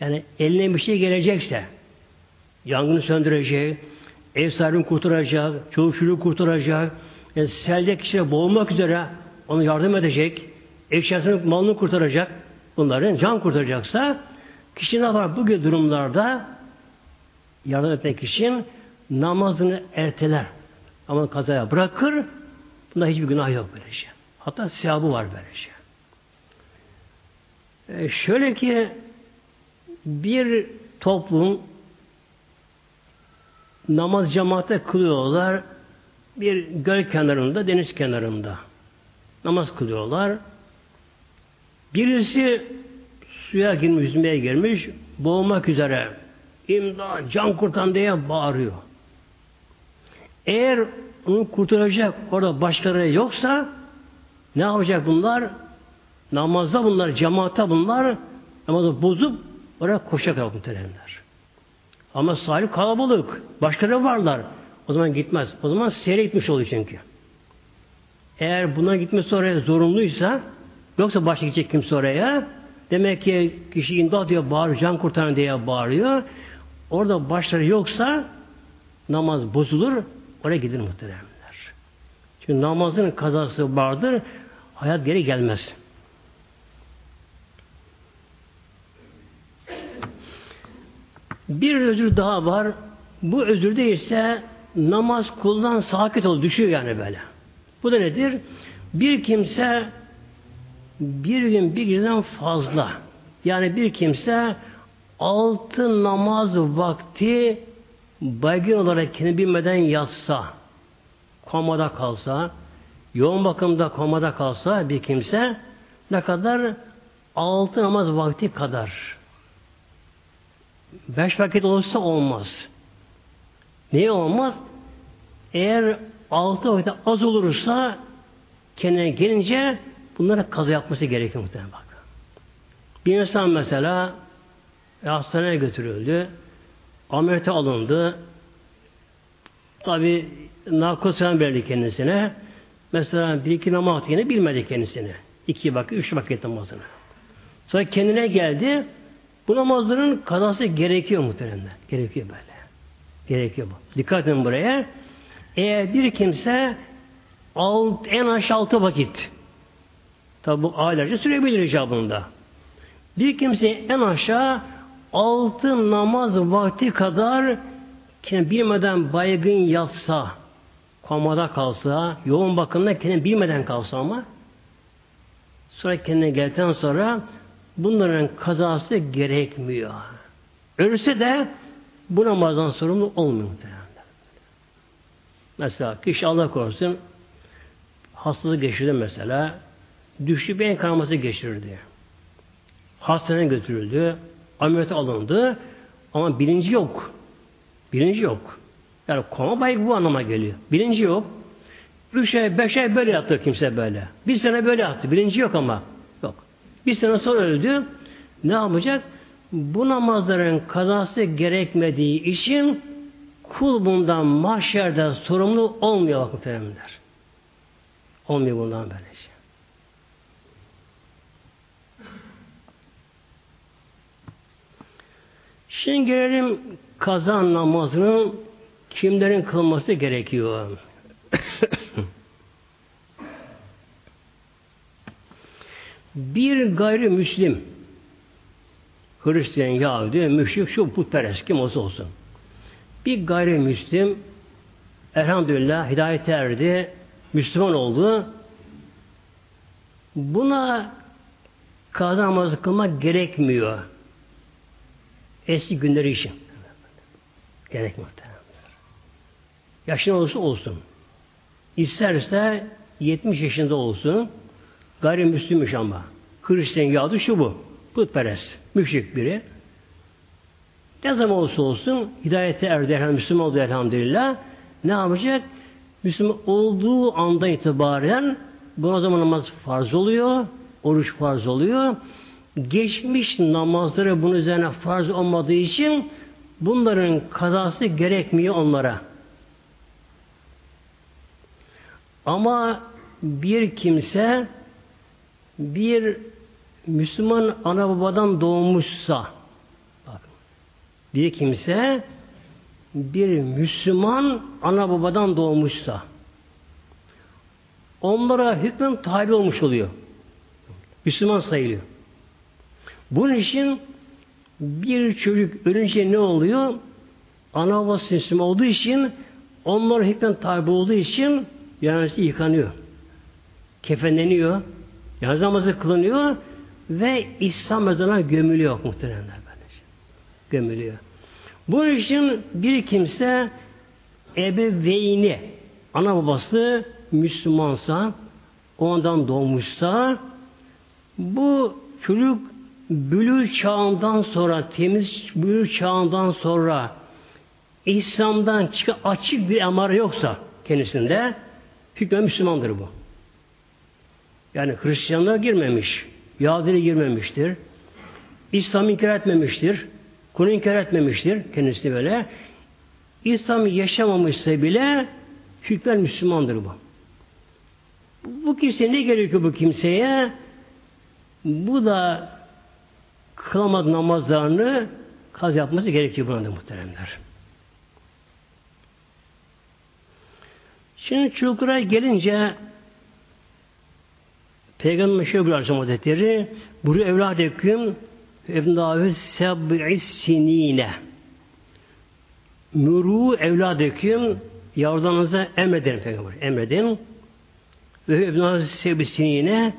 Yani eline bir şey gelecekse yangını söndürecek, ev sahibini kurtaracak, çoluk kurtaracak, yani selde kişiye boğulmak üzere onu yardım edecek, eşyasını malını kurtaracak, bunların can kurtaracaksa kişi ne yapar? Bu gibi durumlarda yardım etmek için namazını erteler. Ama kazaya bırakır. Bunda hiçbir günah yok böylece. Hatta sevabı var böylece. E, şöyle ki bir toplum namaz cemaate kılıyorlar bir göl kenarında, deniz kenarında namaz kılıyorlar. Birisi suya girmiş, yüzmeye girmiş, boğulmak üzere. İmdat, can kurtan diye bağırıyor. Eğer onu kurtaracak orada başkaları yoksa ne yapacak bunlar? Namazda bunlar, cemaate bunlar namazı bozup oraya koşacak muhteremler. Ama sahip kalabalık. Başkaları varlar. O zaman gitmez. O zaman seyre gitmiş oluyor çünkü. Eğer buna gitmesi oraya zorunluysa yoksa başka gidecek kimse oraya demek ki kişi imdat diye bağırıyor, can kurtaran diye bağırıyor. Orada başları yoksa namaz bozulur, oraya gidilir muhteremler. Çünkü namazın kazası vardır, hayat geri gelmez. Bir özür daha var. Bu özürde ise namaz kuldan sakit ol, düşüyor yani böyle. Bu da nedir? Bir kimse bir gün bir günden fazla yani bir kimse altı namaz vakti baygın olarak kendini bilmeden yatsa komada kalsa yoğun bakımda komada kalsa bir kimse ne kadar altı namaz vakti kadar beş vakit olursa olmaz. Niye olmaz? Eğer altı vakit az olursa kendine gelince bunlara kaza yapması gerekiyor muhtemelen bak. Bir insan mesela hastaneye götürüldü. Ameliyata alındı. Tabi narkoz falan verdi kendisine. Mesela bir iki namaz yine bilmedi kendisini. İki vakit, üç vakit namazını. Sonra kendine geldi. Bu namazların kazası gerekiyor muhtemelen. Gerekiyor böyle. Gerekiyor bu. Dikkat edin buraya. Eğer bir kimse alt, en aşağı altı vakit tabi bu aylarca sürebilir icabında. Bir kimse en aşağı altı namaz vakti kadar kendini bilmeden baygın yatsa, komada kalsa, yoğun bakımda kendini bilmeden kalsa ama sonra kendine geldikten sonra bunların kazası gerekmiyor. Ölürse de bu namazdan sorumlu olmuyor. Mesela kişi Allah korusun hastalığı geçirdi mesela düştü beyin kanaması geçirdi. Hastaneye götürüldü. Ameliyata alındı. Ama bilinci yok. Bilinci yok. Yani koma bayık bu anlama geliyor. Bilinci yok. Üç ay, beş ay böyle yattı kimse böyle. Bir sene böyle yattı. Bilinci yok ama. Bir sene sonra öldü. Ne yapacak? Bu namazların kazası gerekmediği için Kul bundan mahşerde sorumlu olmuyor bak muhteremler. Olmuyor bundan böyle şey. Şimdi gelelim kazan namazının kimlerin kılması gerekiyor. bir gayrimüslim Hristiyan, Yahudi, müşrik, şu putperest kim olsa olsun. Bir gayrimüslim elhamdülillah hidayete erdi, Müslüman oldu. Buna kaza namazı kılmak gerekmiyor. Eski günleri için. Gerekmiyor. Yaşın olursa olsun. İsterse 70 yaşında olsun. Gayrimüslimmiş ama. Hristiyan Yahudi şu bu. Putperest. Müşrik biri. Ne zaman olsa olsun hidayete erdi, Müslüman oldu elhamdülillah. Ne yapacak? Müslüman olduğu anda itibaren bu zaman namaz farz oluyor, oruç farz oluyor. Geçmiş namazları bunun üzerine farz olmadığı için bunların kazası gerekmiyor onlara. Ama bir kimse bir Müslüman ana babadan doğmuşsa bir kimse bir Müslüman ana babadan doğmuşsa onlara hükmen tabi olmuş oluyor. Müslüman sayılıyor. Bunun için bir çocuk ölünce ne oluyor? Ana babası Müslüman olduğu için onlara hükmen tabi olduğu için yanesi yıkanıyor. Kefenleniyor. Yalnız namazı kılınıyor. ve İslam mezarına gömülüyor muhteremler böylece. Gömülüyor. Bunun için bir kimse ebeveyni, ana babası Müslümansa, ondan doğmuşsa, bu çocuk bülü çağından sonra, temiz bülü çağından sonra İslam'dan çıkan açık bir emare yoksa kendisinde, hükmen Müslümandır bu. Yani Hristiyanlığa girmemiş, Yahudiliğe girmemiştir, İslam inkar etmemiştir, Kur'an inkar etmemiştir kendisi böyle. İslam yaşamamışsa bile hükmen Müslümandır bu. Bu kimse ne gerekiyor bu kimseye? Bu da kılamadı namazlarını kaz yapması gerekiyor buna da muhteremler. Şimdi çocuklara gelince Peygamber şöyle bir Aleyhisselam Hazretleri buraya evladeküm evnâhü seb'i sinine Muru evladeküm yavrularınıza emredin Peygamber. Emredin. Ve evnâhü seb'i sinine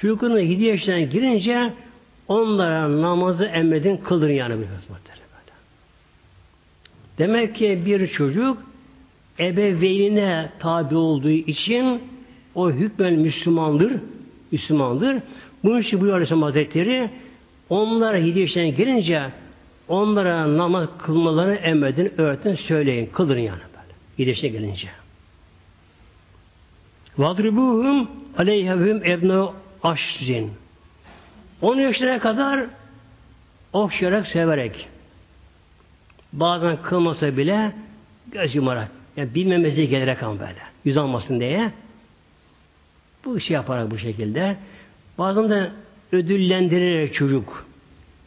çocukların 7 yaşına girince onlara namazı emredin kıldırın yani bir Demek ki bir çocuk ebeveynine tabi olduğu için o hükmen Müslümandır. Müslümandır. Bunun için bu Aleyhisselam Hazretleri onlara yaşına gelince onlara namaz kılmalarını emredin, öğretin, söyleyin, kıldırın yani böyle. Yedi yaşına gelince. Vadribuhum aleyhevhum ebne aşrin. 10 yaşına kadar okşayarak, severek. Bazen kılmasa bile göz yumarak. Yani bilmemesi gelerek ama böyle. Yüz almasın diye. Bu işi yaparak bu şekilde. Bazen de ödüllendirerek çocuk.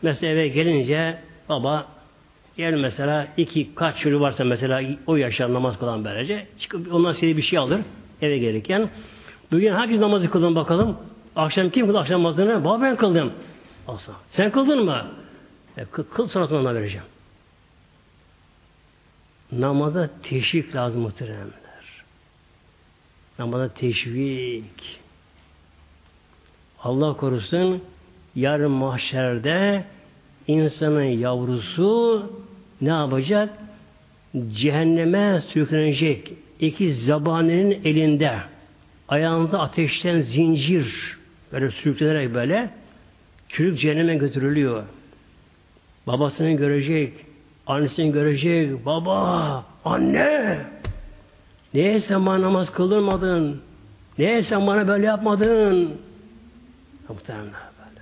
Mesela eve gelince baba yer mesela iki kaç çocuğu varsa mesela o yaşta namaz kılan böylece çıkıp ondan size bir şey alır eve gelirken. Bugün hangi namazı kıldın bakalım? Akşam kim kıldı akşam namazını? Baba ben kıldım. Asla. Sen kıldın mı? E, kıl, kıl sonrasında ona vereceğim. Namaza teşvik lazım muhteremler. Namaza teşvik. Allah korusun yarın mahşerde insanın yavrusu ne yapacak? Cehenneme sürüklenecek. İki zabaninin elinde ayağında ateşten zincir böyle sürüklenerek böyle çocuk cehenneme götürülüyor. Babasını görecek, annesini görecek. Baba, anne, niye sen bana namaz kıldırmadın? Niye sen bana böyle yapmadın? Muhtemelen böyle.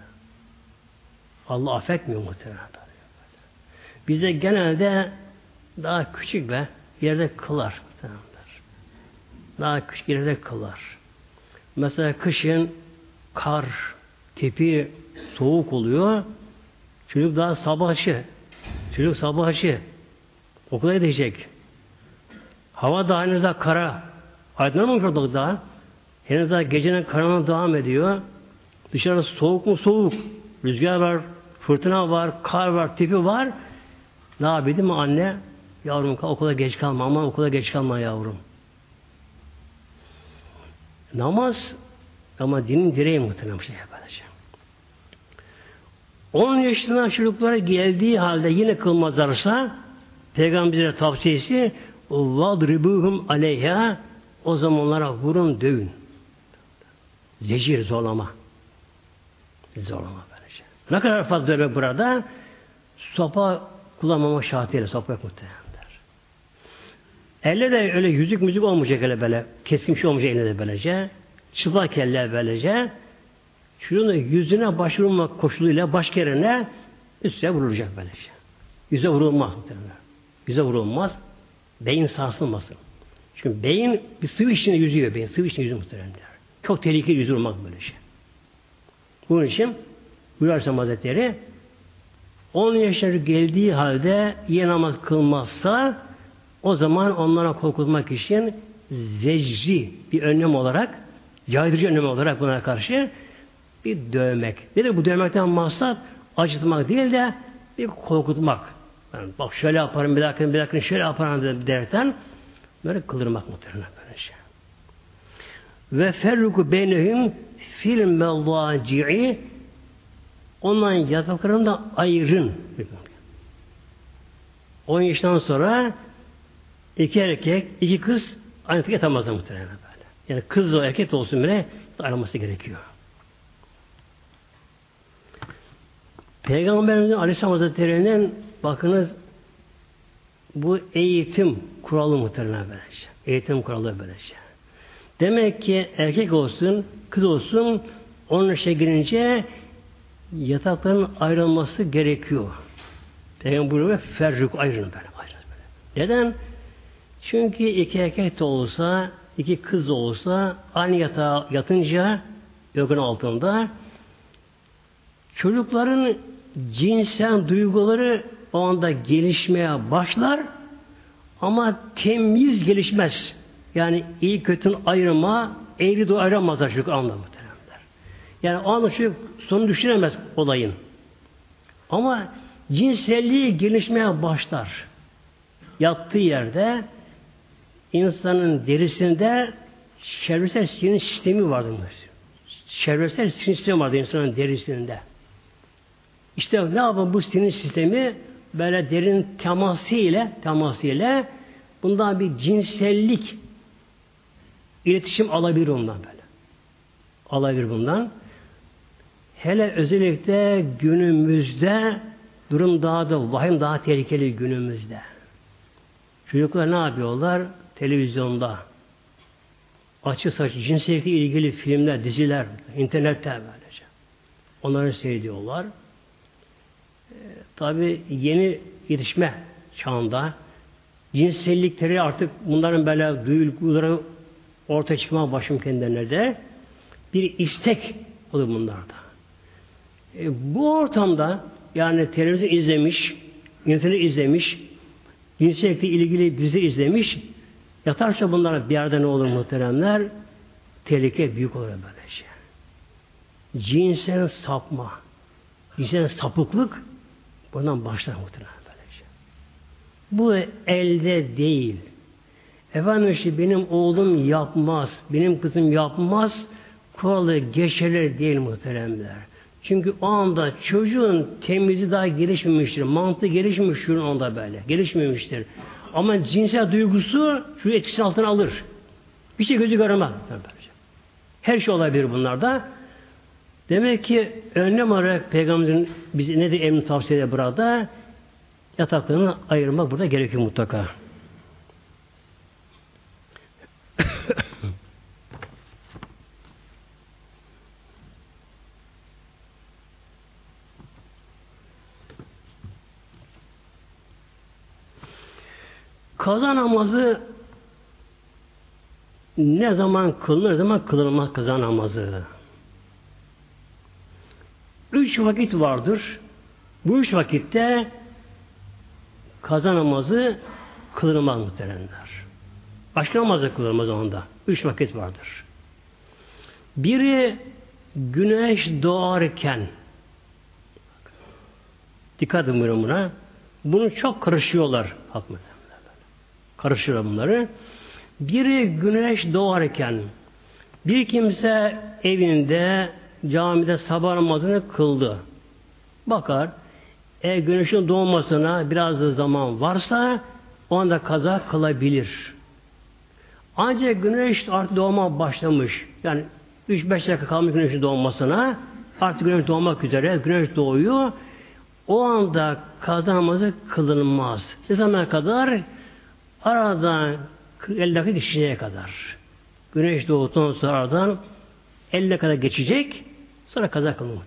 Allah affetmiyor muhtemelen böyle. Bize genelde daha küçük be yerde kılar muhtemelen. Daha küçük yerde kılar. Mesela kışın kar, tepi soğuk oluyor. Çocuk daha sabahçı. Çocuk sabahçı. Okula gidecek. Hava da henüz daha kara. Aydınlanmamış olduk daha. Henüz daha gecenin karanlığı devam ediyor. Dışarısı soğuk mu soğuk. Rüzgar var, fırtına var, kar var, tipi var. Ne yapayım anne? Yavrum okula geç kalma ama okula geç kalma yavrum. Namaz ama dinin direği muhtemelen bir şey böylece. 10 yaşından çocuklara geldiği halde yine kılmazlarsa Peygamber'e tavsiyesi vadribuhum aleyha o zaman onlara vurun dövün. Zecir zorlama. Zorlama böylece. Ne kadar fazla dövme burada? Sopa kullanmama şartıyla sopa yok muhtemelenler. Elle de öyle yüzük müzik olmayacak öyle böyle. Keskin şey olmayacak elle de böylece. Çıplak elle böylece. Çocuğun yüzüne başvurmak koşuluyla baş yerine üstüne vurulacak böylece. Yüze vurulmaz muhtemelen. Yüze vurulmaz. Beyin sarsılmasın. Çünkü beyin bir sıvı içinde yüzüyor beyin. Sıvı içinde yüzüyor muhtemelen. Çok tehlikeli yüzü böyle şey. Bunun için buyurursam Hazretleri 10 yaşları geldiği halde iyi namaz kılmazsa o zaman onlara korkutmak için zecri bir önlem olarak caydırıcı önlem olarak buna karşı bir dövmek. Nedir bu dövmekten maksat? Acıtmak değil de bir korkutmak. Yani bak şöyle yaparım bir dakika bir dakika şöyle yaparım derken böyle kıldırmak muhtemelen böyle şey. Ve ferruku beynehum fil mellaci'i ondan yataklarını da ayırın. 10 yaştan sonra iki erkek, iki kız aynı yatak yatamazlar muhtemelen böyle. Yani kız o erkek olsun bile ayrılması gerekiyor. Peygamberimizin Aleyhisselam Hazretleri'nin bakınız bu eğitim kuralı muhtemelen böylece. Eğitim kuralı böylece. Demek ki erkek olsun, kız olsun onun işe girince yatakların ayrılması gerekiyor. Peygamber buyuruyor ferruk ayrılın böyle, ayrılın böyle. Neden? Çünkü iki erkek de olsa, iki kız da olsa aynı yatağa yatınca yorgun altında çocukların cinsel duyguları o anda gelişmeye başlar ama temiz gelişmez. Yani iyi kötünün ayrıma, eğri doğru ayıramazlar çocuk anlamı. Yani o anda çocuk sonu düşünemez olayın. Ama cinselliği gelişmeye başlar. Yattığı yerde insanın derisinde çevresel sinir sistemi vardır. Çevresel sinir sistemi vardır insanın derisinde. İşte ne yapın bu sinir sistemi böyle derin teması ile teması ile bundan bir cinsellik iletişim alabilir ondan böyle. Alabilir bundan. Hele özellikle günümüzde durum daha da vahim daha tehlikeli günümüzde. Çocuklar ne yapıyorlar? Televizyonda açı saçı cinsellikle ilgili filmler, diziler, internette böylece. Onları seyrediyorlar. Tabi yeni yetişme çağında cinsellikleri artık bunların böyle duyguları ortaya çıkmaya başım kendilerine bir istek olur bunlarda. E, bu ortamda yani televizyon izlemiş, internet izlemiş, cinsellikle ilgili dizi izlemiş, yatarsa bunlara bir yerde ne olur muhteremler? Tehlike büyük olur böylece. Cinsel sapma, cinsel sapıklık bundan başlar muhterem böylece. Bu elde değil. Efendim işte benim oğlum yapmaz, benim kızım yapmaz, kuralı geçerler değil muhteremler. Çünkü o anda çocuğun temizi daha gelişmemiştir. Mantığı gelişmemiştir onda böyle. Gelişmemiştir. Ama cinsel duygusu şu etkisi altına alır. Bir şey gözü göremez. Her şey olabilir bunlarda. Demek ki önlem olarak Peygamberimizin bize ne de emin tavsiye ediyor burada? Yataklarını ayırmak burada gerekiyor mutlaka. Kaza namazı ne zaman kılınır, ne zaman kılınmaz kaza namazı. Üç vakit vardır. Bu üç vakitte kaza namazı kılınmaz muhteremler. Başka namazı kılınmaz onda. Üç vakit vardır. Biri güneş doğarken dikkat edin buna. Bunu çok karışıyorlar Karışır bunları. Biri güneş doğarken bir kimse evinde camide sabah namazını kıldı. Bakar eğer güneşin doğmasına biraz da zaman varsa o anda kaza kılabilir. Ancak güneş artık doğma başlamış. Yani 3-5 dakika kalmış güneşin doğmasına artık güneş doğmak üzere güneş doğuyor. O anda kaza namazı kılınmaz. Ne zamana kadar? Aradan 50 dakika geçeceğe kadar. Güneş doğduktan sonra aradan 50 kadar geçecek. Sonra kaza kılınır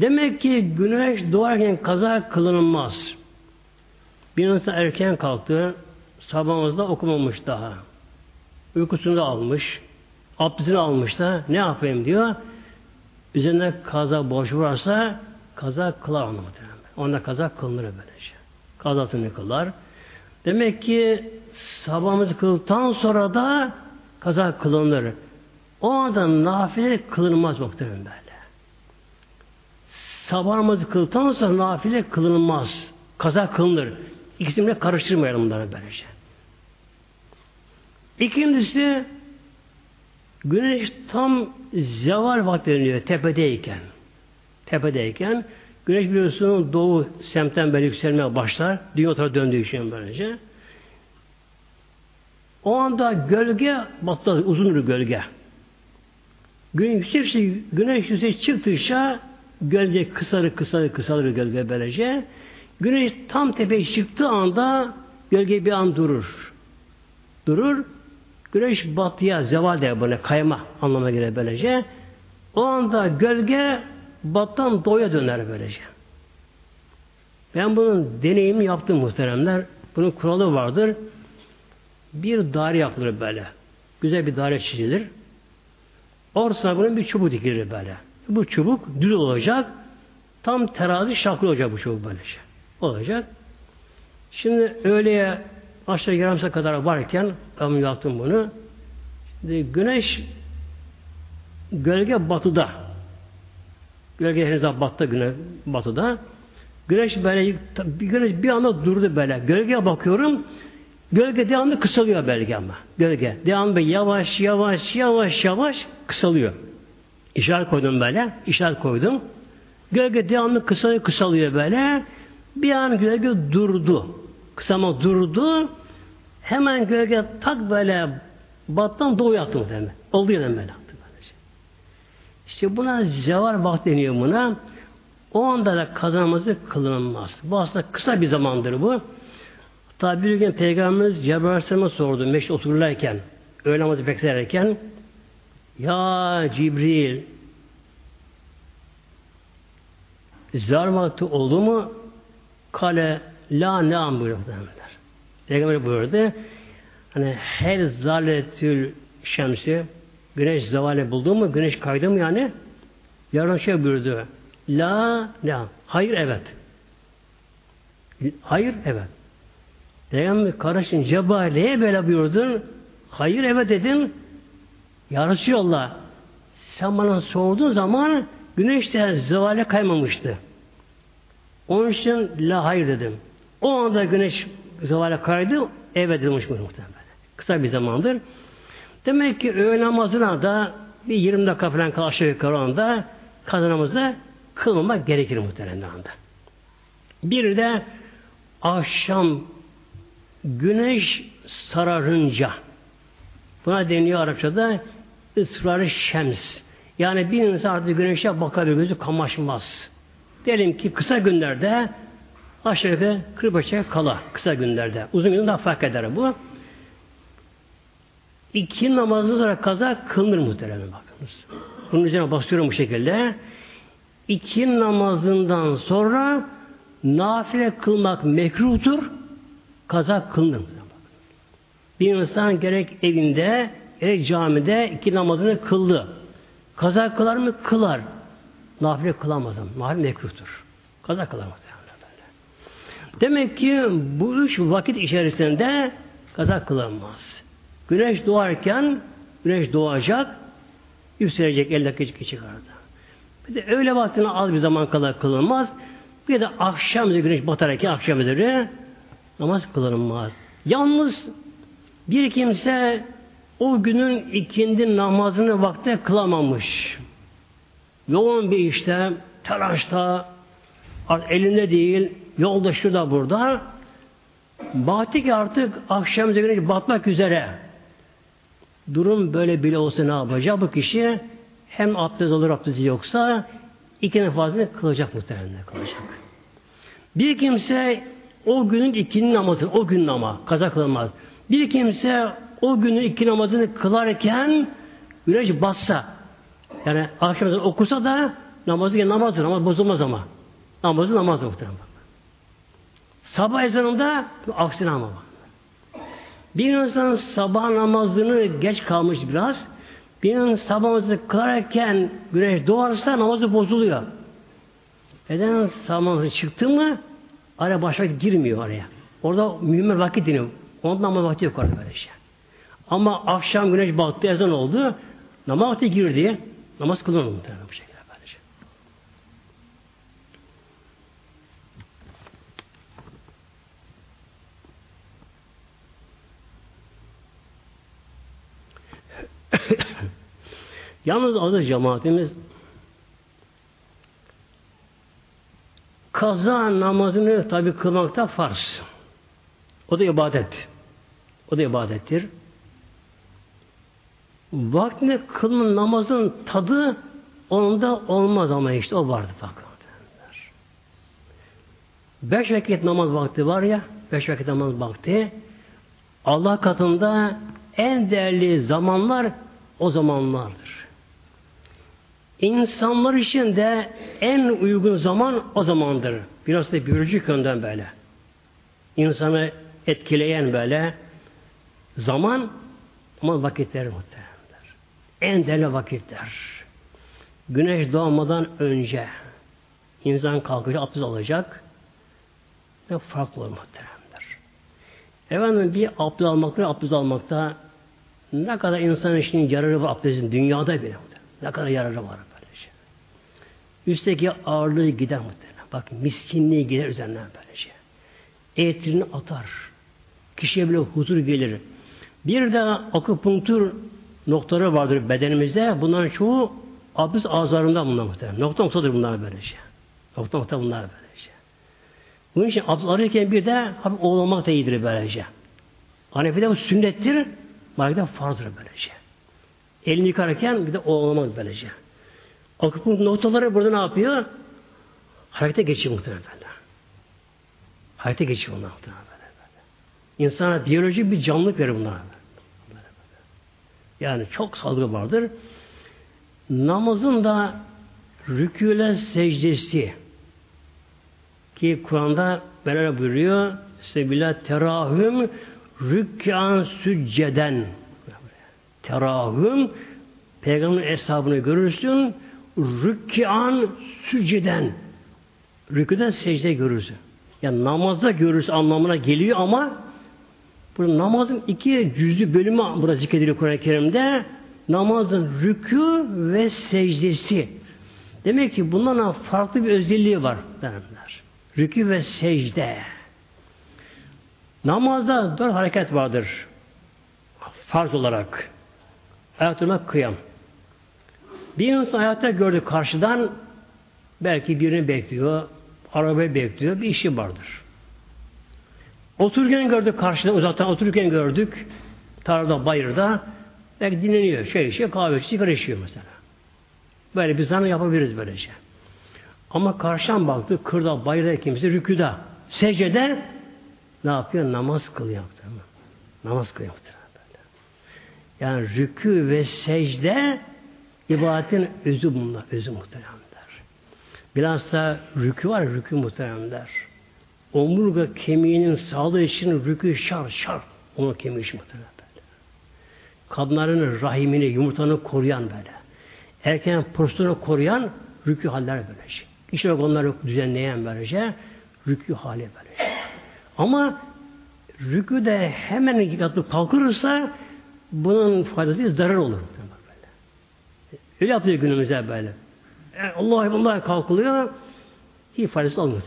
Demek ki güneş doğarken kaza kılınmaz. Bir insan erken kalktı. Sabahımızda okumamış daha. Uykusunu da almış. Abdestini almış da ne yapayım diyor. Üzerine kaza boş varsa kaza kılar onu. Onda kaza kılınır böylece. Kazasını kılar. Demek ki sabahımızı kıldıktan sonra da kaza kılınır. O anda nafile kılınmaz muhtemelen böyle. Sabahımızı kıldıktan sonra nafile kılınmaz. Kaza kılınır. İkisini karıştırmayalım bunları böylece. İkincisi güneş tam zeval vakti dönüyor tepedeyken. tepedeyken güneş biliyorsunuz doğu semtten böyle yükselmeye başlar. Dünya tarafa döndüğü için böylece. O anda gölge batıda uzun bir gölge. Güneş yüksekçe, güneş yüzeye çıktıkça gölge kısalır kısalır kısalır gölge böylece. Güneş tam tepeye çıktığı anda gölge bir an durur. Durur. Güneş batıya zeval der böyle kayma anlamına gelir böylece. O anda gölge battan doğuya döner böylece. Ben bunun deneyimini yaptım muhteremler. Bunun kuralı vardır. Bir daire yapılır böyle. Güzel bir daire çizilir. Ortasına bunun bir çubuk dikilir böyle. Bu çubuk düz olacak. Tam terazi şaklı olacak bu çubuk böylece. Olacak. Şimdi öğleye aşağı yarımsa kadar varken ben yaptım bunu. Şimdi güneş gölge batıda. Gölge henüz battı güne batıda. Güneş böyle güneş bir anda durdu böyle. Gölgeye bakıyorum. Gölge devamlı kısalıyor belge ama. Gölge. Devamlı yavaş yavaş yavaş yavaş kısalıyor. İşaret koydum böyle. İşaret koydum. Gölge devamlı kısalıyor kısalıyor böyle. Bir an gölge durdu. Kısama durdu. Hemen gölge tak böyle battan doğu yattı muhtemelen. Oldu yerden böyle. İşte buna zevar vakti deniyor buna. O anda da kazanması kılınmaz. Bu aslında kısa bir zamandır bu. Hatta bir gün Peygamberimiz Cebrail Aleyhisselam'a sordu. Meşte otururlarken, öğle namazı beklerken Ya Cibril zar vakti oldu mu? Kale la neam buyuruyor. Peygamber buyurdu. Hani her zaletül şemsi güneş zavale buldu mu? Güneş kaydı mı yani? Yarın şey buyurdu. La la. Hayır evet. Hayır evet. Peygamber kardeşin Cebrail'e böyle buyurdun. Hayır evet dedim. Ya Resulallah sen bana sorduğun zaman güneş de zevale kaymamıştı. Onun için la hayır dedim. O anda güneş zevale kaydı. Evet demiş muhtemelen. Kısa bir zamandır. Demek ki öğle namazına da bir 20 dakika falan kal aşağı yukarı anda kazanımızda kılmamak gerekir muhtemelen anda. Bir de akşam güneş sararınca buna deniyor Arapçada ısrarı şems. Yani bir insan artık güneşe bakabilir, gözü kamaşmaz. Diyelim ki kısa günlerde aşağı yukarı 45'e kala kısa günlerde. Uzun günlerde daha fark eder bu. İki namazı sonra kaza kılınır muhtemelen bakınız. Bunun üzerine basıyorum bu şekilde. İki namazından sonra nafile kılmak mekruhtur. Kaza kılınır. Bir insan gerek evinde gerek camide iki namazını kıldı. Kaza kılar mı? Kılar. Nafile kılamaz ama. Nafile mekruhtur. Kaza kılar mı? Demek ki bu üç vakit içerisinde kaza kılamaz. Güneş doğarken güneş doğacak, yükselecek 50 dakika çıkardı. Bir de öğle vaktine az bir zaman kala kılınmaz. Bir de akşam güneş batarken akşam üzeri namaz kılınmaz. Yalnız bir kimse o günün ikindi namazını vakte kılamamış. Yoğun bir işte, telaşta, elinde değil, yolda şurada burada. Baktı ki artık akşam güneş batmak üzere. Durum böyle bile olsa ne yapacak? Bu kişi hem abdest alır abdesti yoksa ikinin fazla kılacak muhtemelen kılacak. Bir kimse o günün ikinin namazını, o gün nama, kaza kılmaz. Bir kimse o günün iki namazını kılarken güneş bassa, yani akşam okusa da namazı yine namazdır ama bozulmaz ama. Namazı namaz muhtemelen. Sabah ezanında aksine ama. Bir insan sabah namazını geç kalmış biraz. Bir insan sabah namazını kılarken güneş doğarsa namazı bozuluyor. Neden sabah namazı çıktı mı araya başka girmiyor araya. Orada mühim vakit deniyor. Ondan namaz vakti yok orada böyle şey. Ama akşam güneş battı ezan oldu. Namaz vakti girdi. Namaz kılınır muhtemelen bu şekilde. Yalnız adı cemaatimiz kaza namazını tabi kılmakta farz. O da ibadet. O da ibadettir. Vaktinde kılınan namazın tadı onda olmaz ama işte o vardı bakın. Beş vakit namaz vakti var ya, beş vakit namaz vakti Allah katında en değerli zamanlar o zamanlardır. İnsanlar için de en uygun zaman o zamandır. Biraz da biyolojik yönden böyle. İnsanı etkileyen böyle zaman ama vakitler muhtemelenler. En değerli vakitler. Güneş doğmadan önce insan kalkacak, abdest alacak ve farklı olur muhtemelenler. Efendim bir abdest almakta, abdest almakta ne kadar insan için yararı var abdestin dünyada bile. Ne kadar yararı var. Üstteki ağırlığı gider muhtemelen. Bak miskinliği gider üzerinden böylece. Etrini atar. Kişiye bile huzur gelir. Bir de akupunktur noktaları vardır bedenimizde. Bunların çoğu abdest ağızlarında bunlar muhtemelen. Nokta noktadır bunlar böylece. Nokta nokta bunlar böylece. Bunun için abdest ararken bir de hafif oğlamak da iyidir böylece. Hanefi'de bu sünnettir. Malik'te farzdır böylece. Elini yıkarken bir de oğlamak böylece. Akupunktur noktaları burada ne yapıyor? Harekete geçiyor muhtemelen. Harekete geçiyor bunlar muhtemelen. İnsana biyolojik bir canlılık verir bunlar. Yani çok salgı vardır. Namazın da rüküle secdesi ki Kur'an'da böyle buyuruyor Sebila terahüm rükkan sücceden terahüm peygamberin hesabını görürsün rükkan sücceden rüküden secde görürsün. Yani namazda görürsün anlamına geliyor ama bu namazın iki cüzlü bölümü burada zikrediliyor Kur'an-ı Kerim'de. Namazın rükû ve secdesi. Demek ki bundan farklı bir özelliği var. Derler. Rükû ve secde. Namazda dört hareket vardır. Farz olarak. Ayakta durmak kıyam. Bir insan hayatta gördü karşıdan belki birini bekliyor, arabayı bekliyor, bir işi vardır. Otururken gördük karşıda uzaktan otururken gördük tarlada bayırda belki dinleniyor. Şey içiyor, kahve içiyor, sigara içiyor mesela. Böyle bir zanı yapabiliriz böylece. Ama karşıdan baktı kırda bayırda kimse rüküda. Secde ne yapıyor? Namaz kılıyor. Namaz kılıyor. Yani rükü ve secde ibadetin özü bunlar. Özü muhteremler. Bilhassa rükü var rükü muhteremler omurga kemiğinin sağlığı için rükü şar şar onu kemiği için muhtemelen böyle. Kadınların rahimini, yumurtanı koruyan böyle. Erken pozisyonu koruyan rükü haller böyle şey. İşte onları düzenleyen böylece rükü hali böyle şey. Ama rükü de hemen yatıp kalkırsa bunun faydası zarar olur. Böyle. Öyle yapıyor günümüzde böyle. Allah Allah kalkılıyor hiç faydası olmuyor.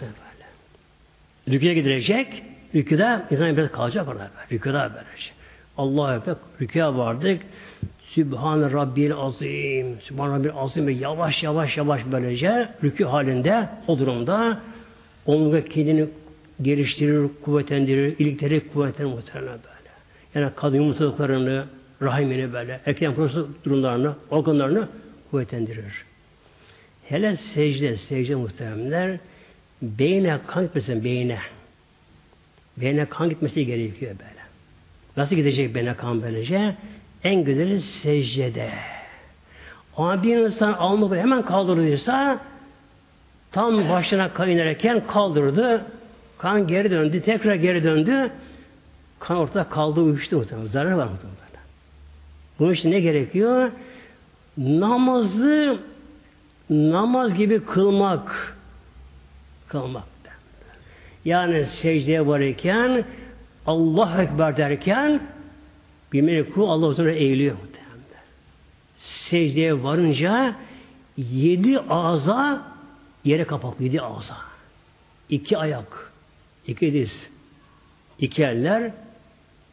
Rüküye gidilecek. Rüküde insan biraz kalacak orada. Rüküde böylece. Allah'a Ekber. Rüküye vardık. Sübhan Rabbil Azim. Sübhan Rabbil Azim ve yavaş yavaş yavaş böylece rükü halinde o durumda omurga kendini geliştirir, kuvvetlendirir, ilikleri kuvvetlendirir muhtemelen böyle. Yani kadın yumurtalıklarını, rahimini böyle, erken prostat durumlarını, organlarını kuvvetlendirir. Hele secde, secde muhteremler, beyne kan gitmesin beyne. Beyne kan gitmesi gerekiyor böyle. Nasıl gidecek beyne kan böylece? En güzeli secdede. Ama bir insan alnı hemen kaldırırsa tam başına kan inerken kaldırdı. Kan geri döndü. Tekrar geri döndü. Kan ortada kaldı uyuştu muhtemelen. Zarar var muhtemelen. Bunun için ne gerekiyor? Namazı namaz gibi kılmak kılmak. Yani secdeye varırken Allah Ekber derken bir melekul Allah üzerine eğiliyor. Secdeye varınca yedi ağza yere kapak yedi ağza. İki ayak, iki diz, iki eller,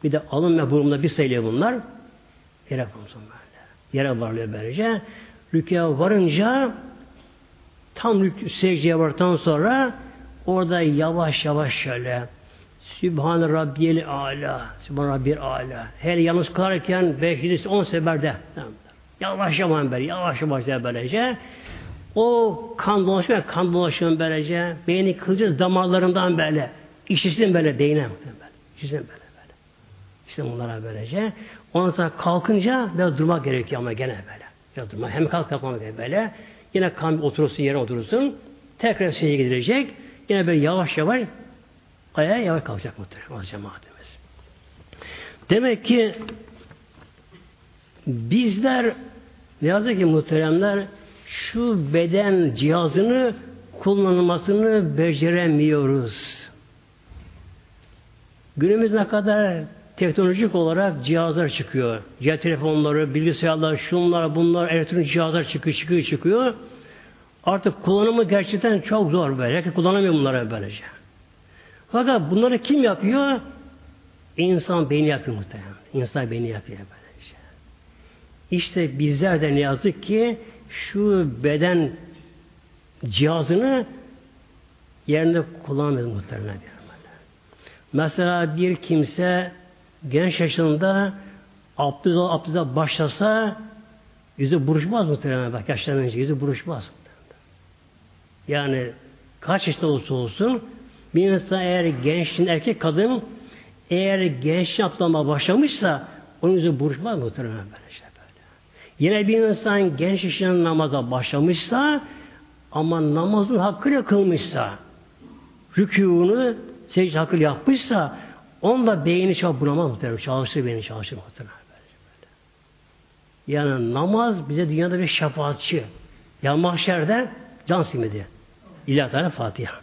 bir de alın ve burumda bir sayılıyor bunlar. Yere böyle. Yere varlıyor böylece. Rüküye varınca tam secdeye vardıktan sonra orada yavaş yavaş şöyle Sübhan Rabbiyel Ala Sübhan Rabbiyel Ala her yalnız kılarken 5 10 seferde yavaş yavaş böyle yavaş yavaş böylece o kan dolaşıyor, kan dolaşıyor böylece. Beyni kılacağız damarlarından böyle. İşlesin böyle. İşlesin böyle böyle. İşte bunlara böylece. Ondan sonra kalkınca biraz durmak gerekiyor ama gene böyle. Biraz durmak. Hem kalk kalkmamak gerekiyor böyle. Yine kan oturursun, yere oturursun. Tekrar seye gidilecek. Yine böyle yavaş yavaş ayağa yavaş kalkacak muhtemelen cemaatimiz. Demek ki bizler ne yazık ki muhteremler şu beden cihazını kullanılmasını beceremiyoruz. Günümüz ne kadar teknolojik olarak cihazlar çıkıyor. Cep telefonları, bilgisayarlar, şunlar, bunlar, elektronik cihazlar çıkıyor, çıkıyor, çıkıyor. Artık kullanımı gerçekten çok zor böyle. Herkes kullanamıyor bunları böylece. Fakat bunları kim yapıyor? İnsan beyni yapıyor muhtemelen. İnsan beyni yapıyor böylece. İşte bizler de ne yazık ki şu beden cihazını yerinde kullanmıyor muhtemelen. Mesela bir kimse genç yaşında abdest, abdeste başlasa yüzü buruşmaz muhtemelen bak yaşlanınca yüzü buruşmaz. Yani kaç yaşında olursa olsun bir insan eğer gençliğin erkek kadın eğer gençliğin atlama başlamışsa onun yüzü buruşmaz muhtemelen böyle şey. Yine bir insan genç yaşında namaza başlamışsa ama namazın hakkıyla kılmışsa rükûnu secde hakkı yapmışsa onun da beyni çok bunamaz muhtemelen. Çalışır beyni çalışır muhtemelen. Yani namaz bize dünyada bir şefaatçi. Ya mahşerde can simidi. İlahi Fatiha.